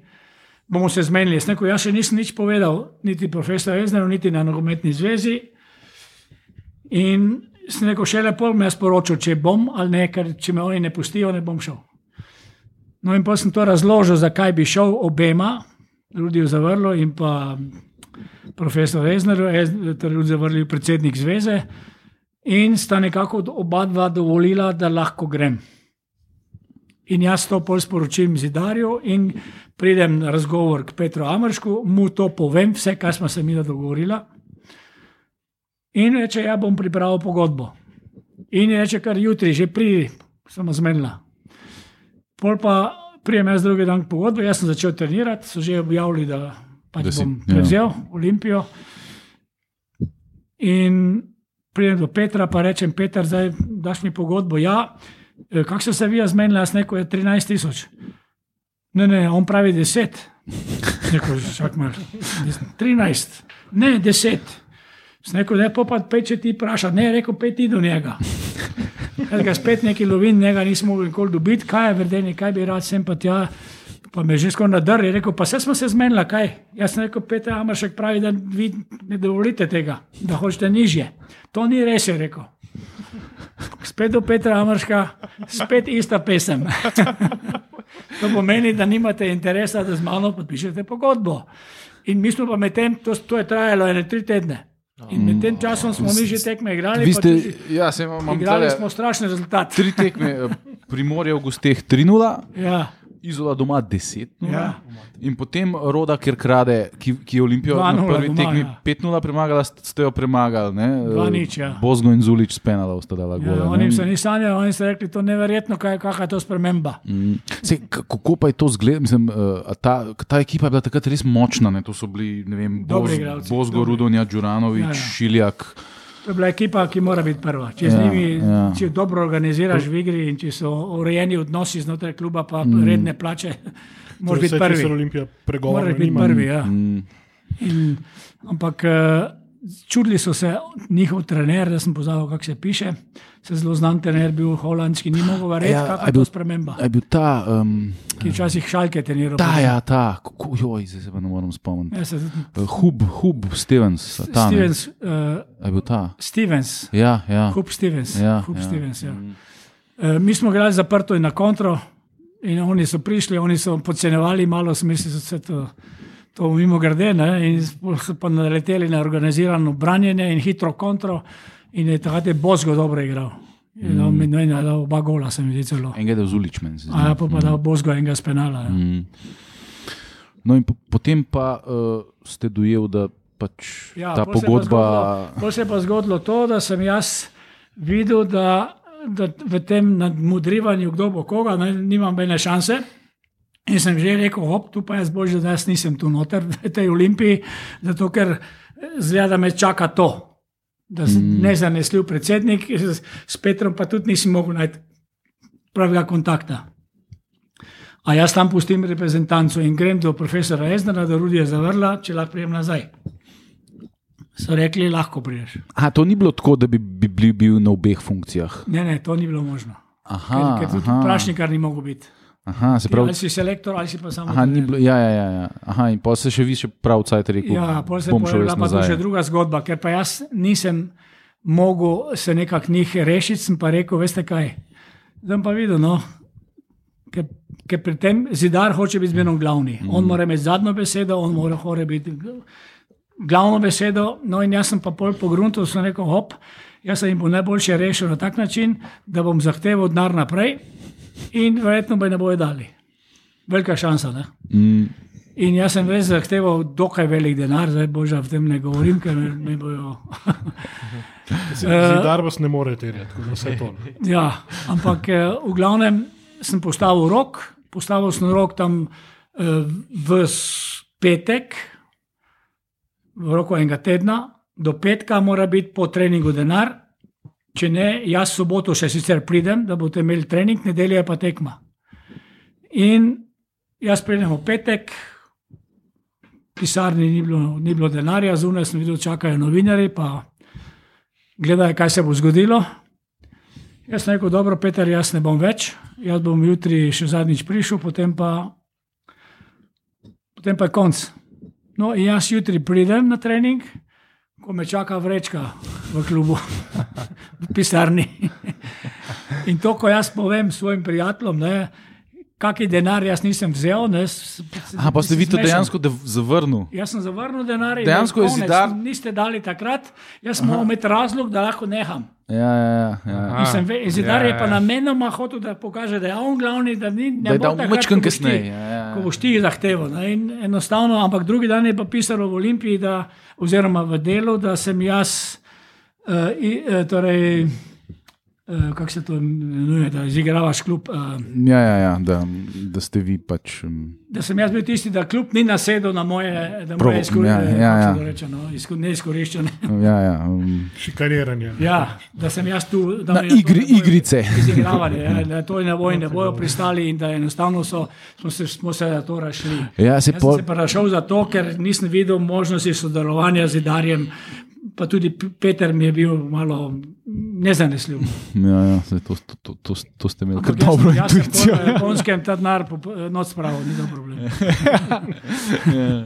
bomo se zmenili. Jaz, rekel, jaz še nisem nič povedal, niti profesor Ezner, niti na nogometni zvezi. In sem rekel, še lepo mi je sporočil, če bom ali ne, ker če me oni ne pustijo, ne bom šel. No, in pa sem to razložil, zakaj bi šel obema, Rudijo Zavrlo in pa profesor Ezner, torej Rudijo Zavrlo, predsednik zveze. In sta nekako oba dva dovolila, da lahko grem. In jaz to pol sporočim zidarju in pridem na razgovor k Petru Amršku, mu to povem, vse, kar smo se mi dogovorila. In reče, ja bom pripravil pogodbo. In reče, kar jutri, že pridi, sem zmenila. Pol pa prijem jaz drugi dan k pogodbi, jaz sem začel trenirati, so že objavili, da pač Da si- bom ja. prevzel ja. Olimpijo. In pridem do Petra, pa rečem, Peter, zdaj daš mi pogodbo. Ja, "E, kako so se vi zmenili, jaz neko je 13 tisoč. Ne, ne, on pravi 10. Neko, čak malo. 13, ne 10. Sem rekel, ne, pa pet, če ti vpraša, ne, rekel, pet ti do njega. Jaz ga spet neki lovin, njega nismo mogli nikoli dobiti, kaj je verdeni, kaj bi rad sem pa tja. Pa me je že skoraj nadrl, je rekel, pa vse smo se zmenili, kaj. Jaz sem rekel, Peter Amaršek pravi, da vi ne dovolite tega, da hočete nižje. To ni res, je rekel. Spet do Petra Amarška, spet ista pesem. to pomeni, da nimate interesa, da z mano podpišete pogodbo. In mi smo pa medtem, to, to je trajalo ene tri tedne. In med tem časom smo mi že tekme igrali. Ste, tudi- ja, se imam Igrali tale smo strašne rezultate. tri tekme, eh, Primorje v gosteh 3-0, Ja, Izola doma 10. Ja. In potem Roda, kjer krade, ki, ki je Olimpijo na 2:0 prvi doma, tekmi ja. 5-0 premagala, st- ste jo premagali. 2:0, ja. Bozgo in Zulič s penala sta dala ja, oni se ni sanjali, oni so rekli, to je neverjetno, kaj, kakšna je to sprememba. Mm. Sej, k- kako pa je to zgled? Mislim, a ta, ta ekipa je bila takrat res močna. Ne? To so bili ne vem, Boz, Bozgo, dobri. Rudonja, Đuranovič, ja. ja. Šiljak. To je bila ekipa, ki mora biti prva. Če, ja, Ja, njimi, ja. če dobro organiziraš v igri in če so urejeni odnosi znotraj kluba, pa mm. redne plače, moraš biti Vse, če se prvi. Olimpija pregovori, Moraš biti prvi. Ja. Mm. In, ampak eh, čudili so se njihov trener, da sem pozabil, kako se piše. Se zelo znan trener bil holandski, ni mogel verjeti, Ja, ja, a kakšna je je bil- to sprememba. Je bil ta, um, Ki je včasih šalke treniral. ta, ja, ta, kako, joj, zdaj se pa ne morem spomniti. Ja, se, Uh, Hub, Hub, Stevens, ta? Stevens, uh, je bil ta. Stevens, Ja, ja. Hub Stevens. Ja, Hub ja. Stevens ja. Uh, mi smo igrali zaprto in na kontro, in oni so prišli, oni so podcenjevali malo, smisli so se to. To mimo grede, ne, in so pa naleteli na organizirano branjenje in hitro kontro, in je takrat je Bozgo dobro igral. Je dal mm. dal oba gola, se mi zdi celo. Enega je Zulič meni. A ja, pa pa dal Bozgo enega spenala. Ja. Mm. No, in po, potem pa uh, ste dojel, da pač Ja, ta pol je pogodba. Pol se je pa zgodilo to, da sem jaz videl, da, da v tem nadmudrivanju, kdo bo koga, ne, nimam bene šanse. In sem že rekel, hop, tu pa jaz božje, da jaz nisem tu noter v tej olimpiji, zato ker zgleda, da me čaka to. Da sem mm. nezanesljiv predsednik, s, Petrom pa tudi nisem mogel najti pravega kontakta. A jaz tam pustim reprezentanco in grem do profesora Eznera, da Rudija zavrla, če lahko prijem nazaj. So rekli, lahko priješ. A, to ni bilo tako, da bi, bi bil, bil na obeh funkcijah. Ne, ne, to ni bilo možno. Aha, Ker, ker tudi aha, vprašnikar ni mogel biti. Aha, se Prav, pravi. ali si selektor ali si pa samo. Aha, ni bilo, ja, ja, ja, ja. Aha, in pa se še više prav cajt rekel. Ja, pol se bom je šel jaz pojavila pa tu nazaj. še druga zgodba, ker pa jaz nisem mogel se nekako njih rešiti, sem pa rekel, veste kaj. Zdaj pa videl, no, ker, ker pri tem zidar hoče biti zmerno glavni. On mora imeti zadnjo besedo, on mora hore biti. glavno besedo, no in jaz sem pa pol pogrunil, sem rekel, hop, jaz sem jim bo najboljše rešil na tak način, da bom zahteval denar naprej in verjetno bi ne bojo dali. Velika šansa. Ne? Mm, In jaz sem res zahteval dokaj velik denar, zdaj božja v tem ne govorim, ker me, me bojo. Zidar vas ne more terjati, tako da vse to. Ja, ampak eh, v glavnem sem postavil rok, postavil sem rok tam eh, v petek, v roku enega tedna, do petka mora biti po treningu denar, če ne, jaz soboto še sicer pridem, da boste imeli trening, nedelja je pa tekma. In jaz pridem v petek, pisarni ni bilo, ni bilo denarja, zunaj sem videl, čakajo novinari, pa gledajo, kaj se bo zgodilo. Jaz sem rekel, dobro, Peter, jaz ne bom več, jaz bom jutri še zadnjič prišel, potem pa, potem pa je konc. No, in jaz jutri pridem na trening, ko me čaka vrečka v klubu, v pisarni. In to, ko jaz povem svojim prijateljem, ne, kakšen denar jaz nisem vzel. Ne, s- Aha, pa ste vi to dejansko dev- zavrnil. Jaz sem zavrnil denar. in Dejansko je Zidar- Niste dali takrat, jaz sem imeti razlog, da lahko neham. Ja, ja, ja, ja. Mislim, ve- Zidar ja, je pa ja. namenoma hotel, da pokaže, da je on glavni, da ni Da je dal majčkeno kasneje. Ja, ja, Ko ja. boš ti zahteval. ne, in Enostavno, ampak drugi dan je pa pisalo v Olimpiji, da, oziroma v delu, da sem jaz, uh, i, uh, torej, uh, kako se to imenuje, da izigravaš klub. Uh, Ja, ja, ja da, da ste vi pač. Um, da sem jaz bil tisti, da klub ni nasedel na moje, da moje izkoriščanje. ja, ja, ja. No, izko- neizkoriščene. ja, ja, um, Šikaniranje. Ja, da sem jaz tu. Da na to igri, ne bojo igrice. Izigravali, ja, da to ne bojo, ne bojo pristali in da enostavno so, smo, se, smo se za to rašli. Ja, se Jaz pol, sem se rašel zato, ker nisem videl možnosti sodelovanja z Darjem, pa tudi Peter mi je bil malo nezanesljiv. ja, ja, saj to, to, to, to, to ste imeli kar jaz dobro jaz intuicijo. pol Na Japonskem ta denar po- po- noč spravil, ni to problem. Ja.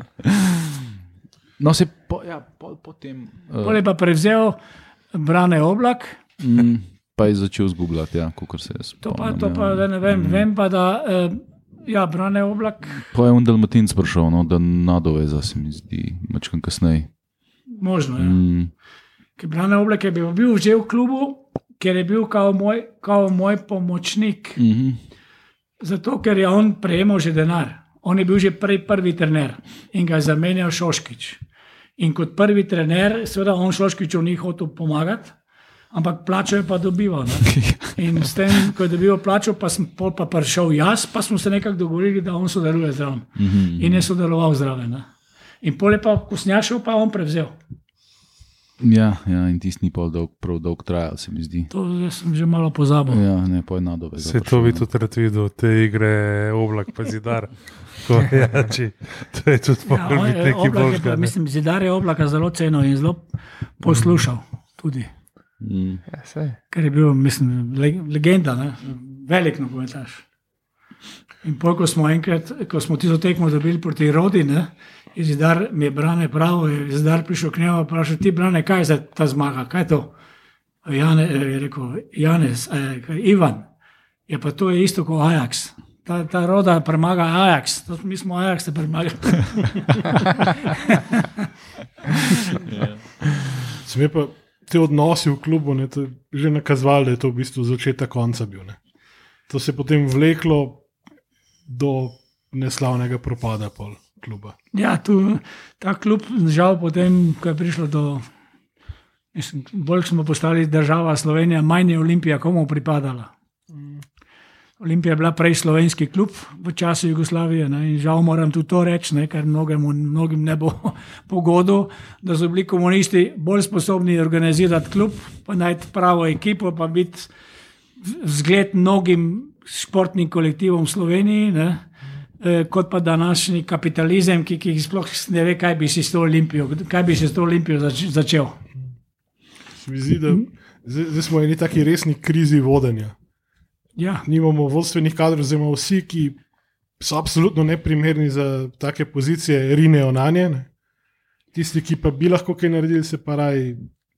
No, se po, ja, pol potem. Uh, Pol je pa prevzel Brane Oblak, mm, pa je začel zgubljati, ja, kot se jaz. to pa, to pa ja. ne vem, vem pa, da eh, ja, Brane Oblak, Pa je on Dalmatinc prišel, no, da nadoveza se mi zdi, mačkam kasneje. možno je. Ja. Mm, Ker Brane Oblak je bil, bil že v klubu, ker je bil kao moj, kao moj pomočnik. mm -hmm. Zato, ker je on prejemal že denar. On je bil že prej prvi trener in ga je zamenjal Šoškič. In kot prvi trener, seveda, on Šoškiču ni hotel pomagati, ampak plačo je pa dobival. Ne? In s tem, ko je dobival plačo, pa sem pol pa prišel jaz, pa smo se nekako dogovorili, da on sodeluje zraven. In je sodeloval zraven. Ne? In pol je pa, ko sem jaz šel, pa je on prevzel. Ja, ja, in tisti ni pol dolg, prav dolg trajal, se mi zdi. To sem že malo pozabil. Ja, ne, pa je nadoveza. Se to bi tudi rad videl, te igre, oblak pa zidar. To je, či, to je tudi Ja, moglo on biti je- nekaj Oblak je pa, boljšega. ne. mislim, zidar je oblaka zelo cenil in zelo poslušal. Tudi. Mm. Ja, ker je bil, mislim, le, legenda, ne? velik nogometaš. In pol, ko smo enkrat, ko smo tisto tekmo dobili proti Rodi, je zidar mi je brane prav, je zidar prišel k njemu in vprašal, ti brane, kaj je za ta zmaga, kaj je to? Jane, je rekel, Janez, eh, Ivan, je pa to je isto kot Ajax. Ta, ta roda premaga Ajax, to, mi smo Ajax premagali. Sem je pa te odnosi v klubu ne, že nakazovali, da je to v bistvu začetek konca bil. Ne. To se je potem vleklo do neslavnega propada pol kluba. Ja, tu, ta klub, žal, potem, ko je prišlo do. Mislim, bolj smo postali država Slovenija, manj je Olimpija komu pripadala. Olimpija je bila prej slovenski klub v času Jugoslavije ne, in žal moram tudi to reči, ne, ker mnogemu, mnogim ne bo pogodo, da so bili komunisti bolj sposobni organizirati klub, pa najti pravo ekipo, pa biti zgled mnogim športnim kolektivom v Sloveniji. Ne, eh, kot pa današnji kapitalizem, ki, ki sploh ne ve, kaj bi si s to olimpijo, kaj bi si s to olimpijo zač, začel. Mi zdi, da zdaj, zdaj smo v eni taki resni krizi vodenja. Ja, Nimamo vodstvenih kadrov, oziroma vsi, ki so absolutno neprimerni za take pozicije, rinejo na nje. ne. Tisti, ki pa bi lahko kaj naredili, se pa raj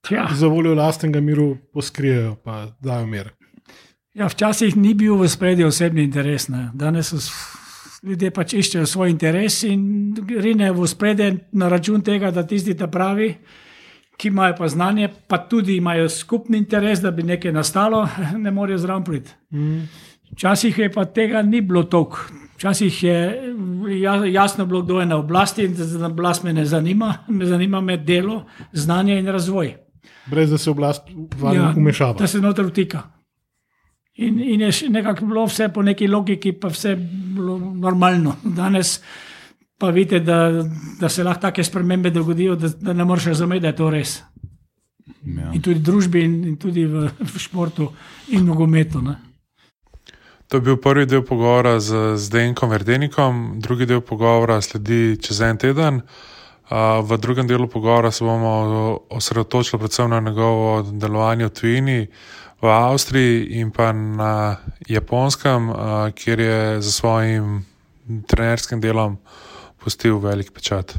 ja. za voljo lastnega miru poskrijejo, pa dajo mir. ja, včasih ni bil v spredju osebni interes, ne. danes so ljudje pač iščejo svoj interes in rinejo v spredje na račun tega, da tisti ta pravi, ki imajo pa znanje, pa tudi imajo skupni interes, da bi nekaj nastalo, ne morejo zraven priti. Včasih je pa tega ni bilo toliko. Včasih je ja- jasno bilo, kdo je na oblasti in da oblast me ne zanima, me zanima me delo, znanje in razvoj. Brez da se oblast ja, umešava. Da se noter vtika. In, in je nekako bilo vse po neki logiki, pa vse bilo normalno. Danes pa vidite, da, da se lahko take spremembe dogodijo, da, da ne moreš razumeti, da je to res. Ja. In tudi v družbi, in, in tudi v, v športu, in nogometu. ne. To je bil prvi del pogovora z, z Denkom Verdenikom, drugi del pogovora sledi čez en teden. V drugem delu pogovora se bomo osredotočili predvsem na njegovo delovanje v tujini, v Avstriji in pa na Japonskem, a, kjer je za svojim trenerskim delom pustil velik pečat.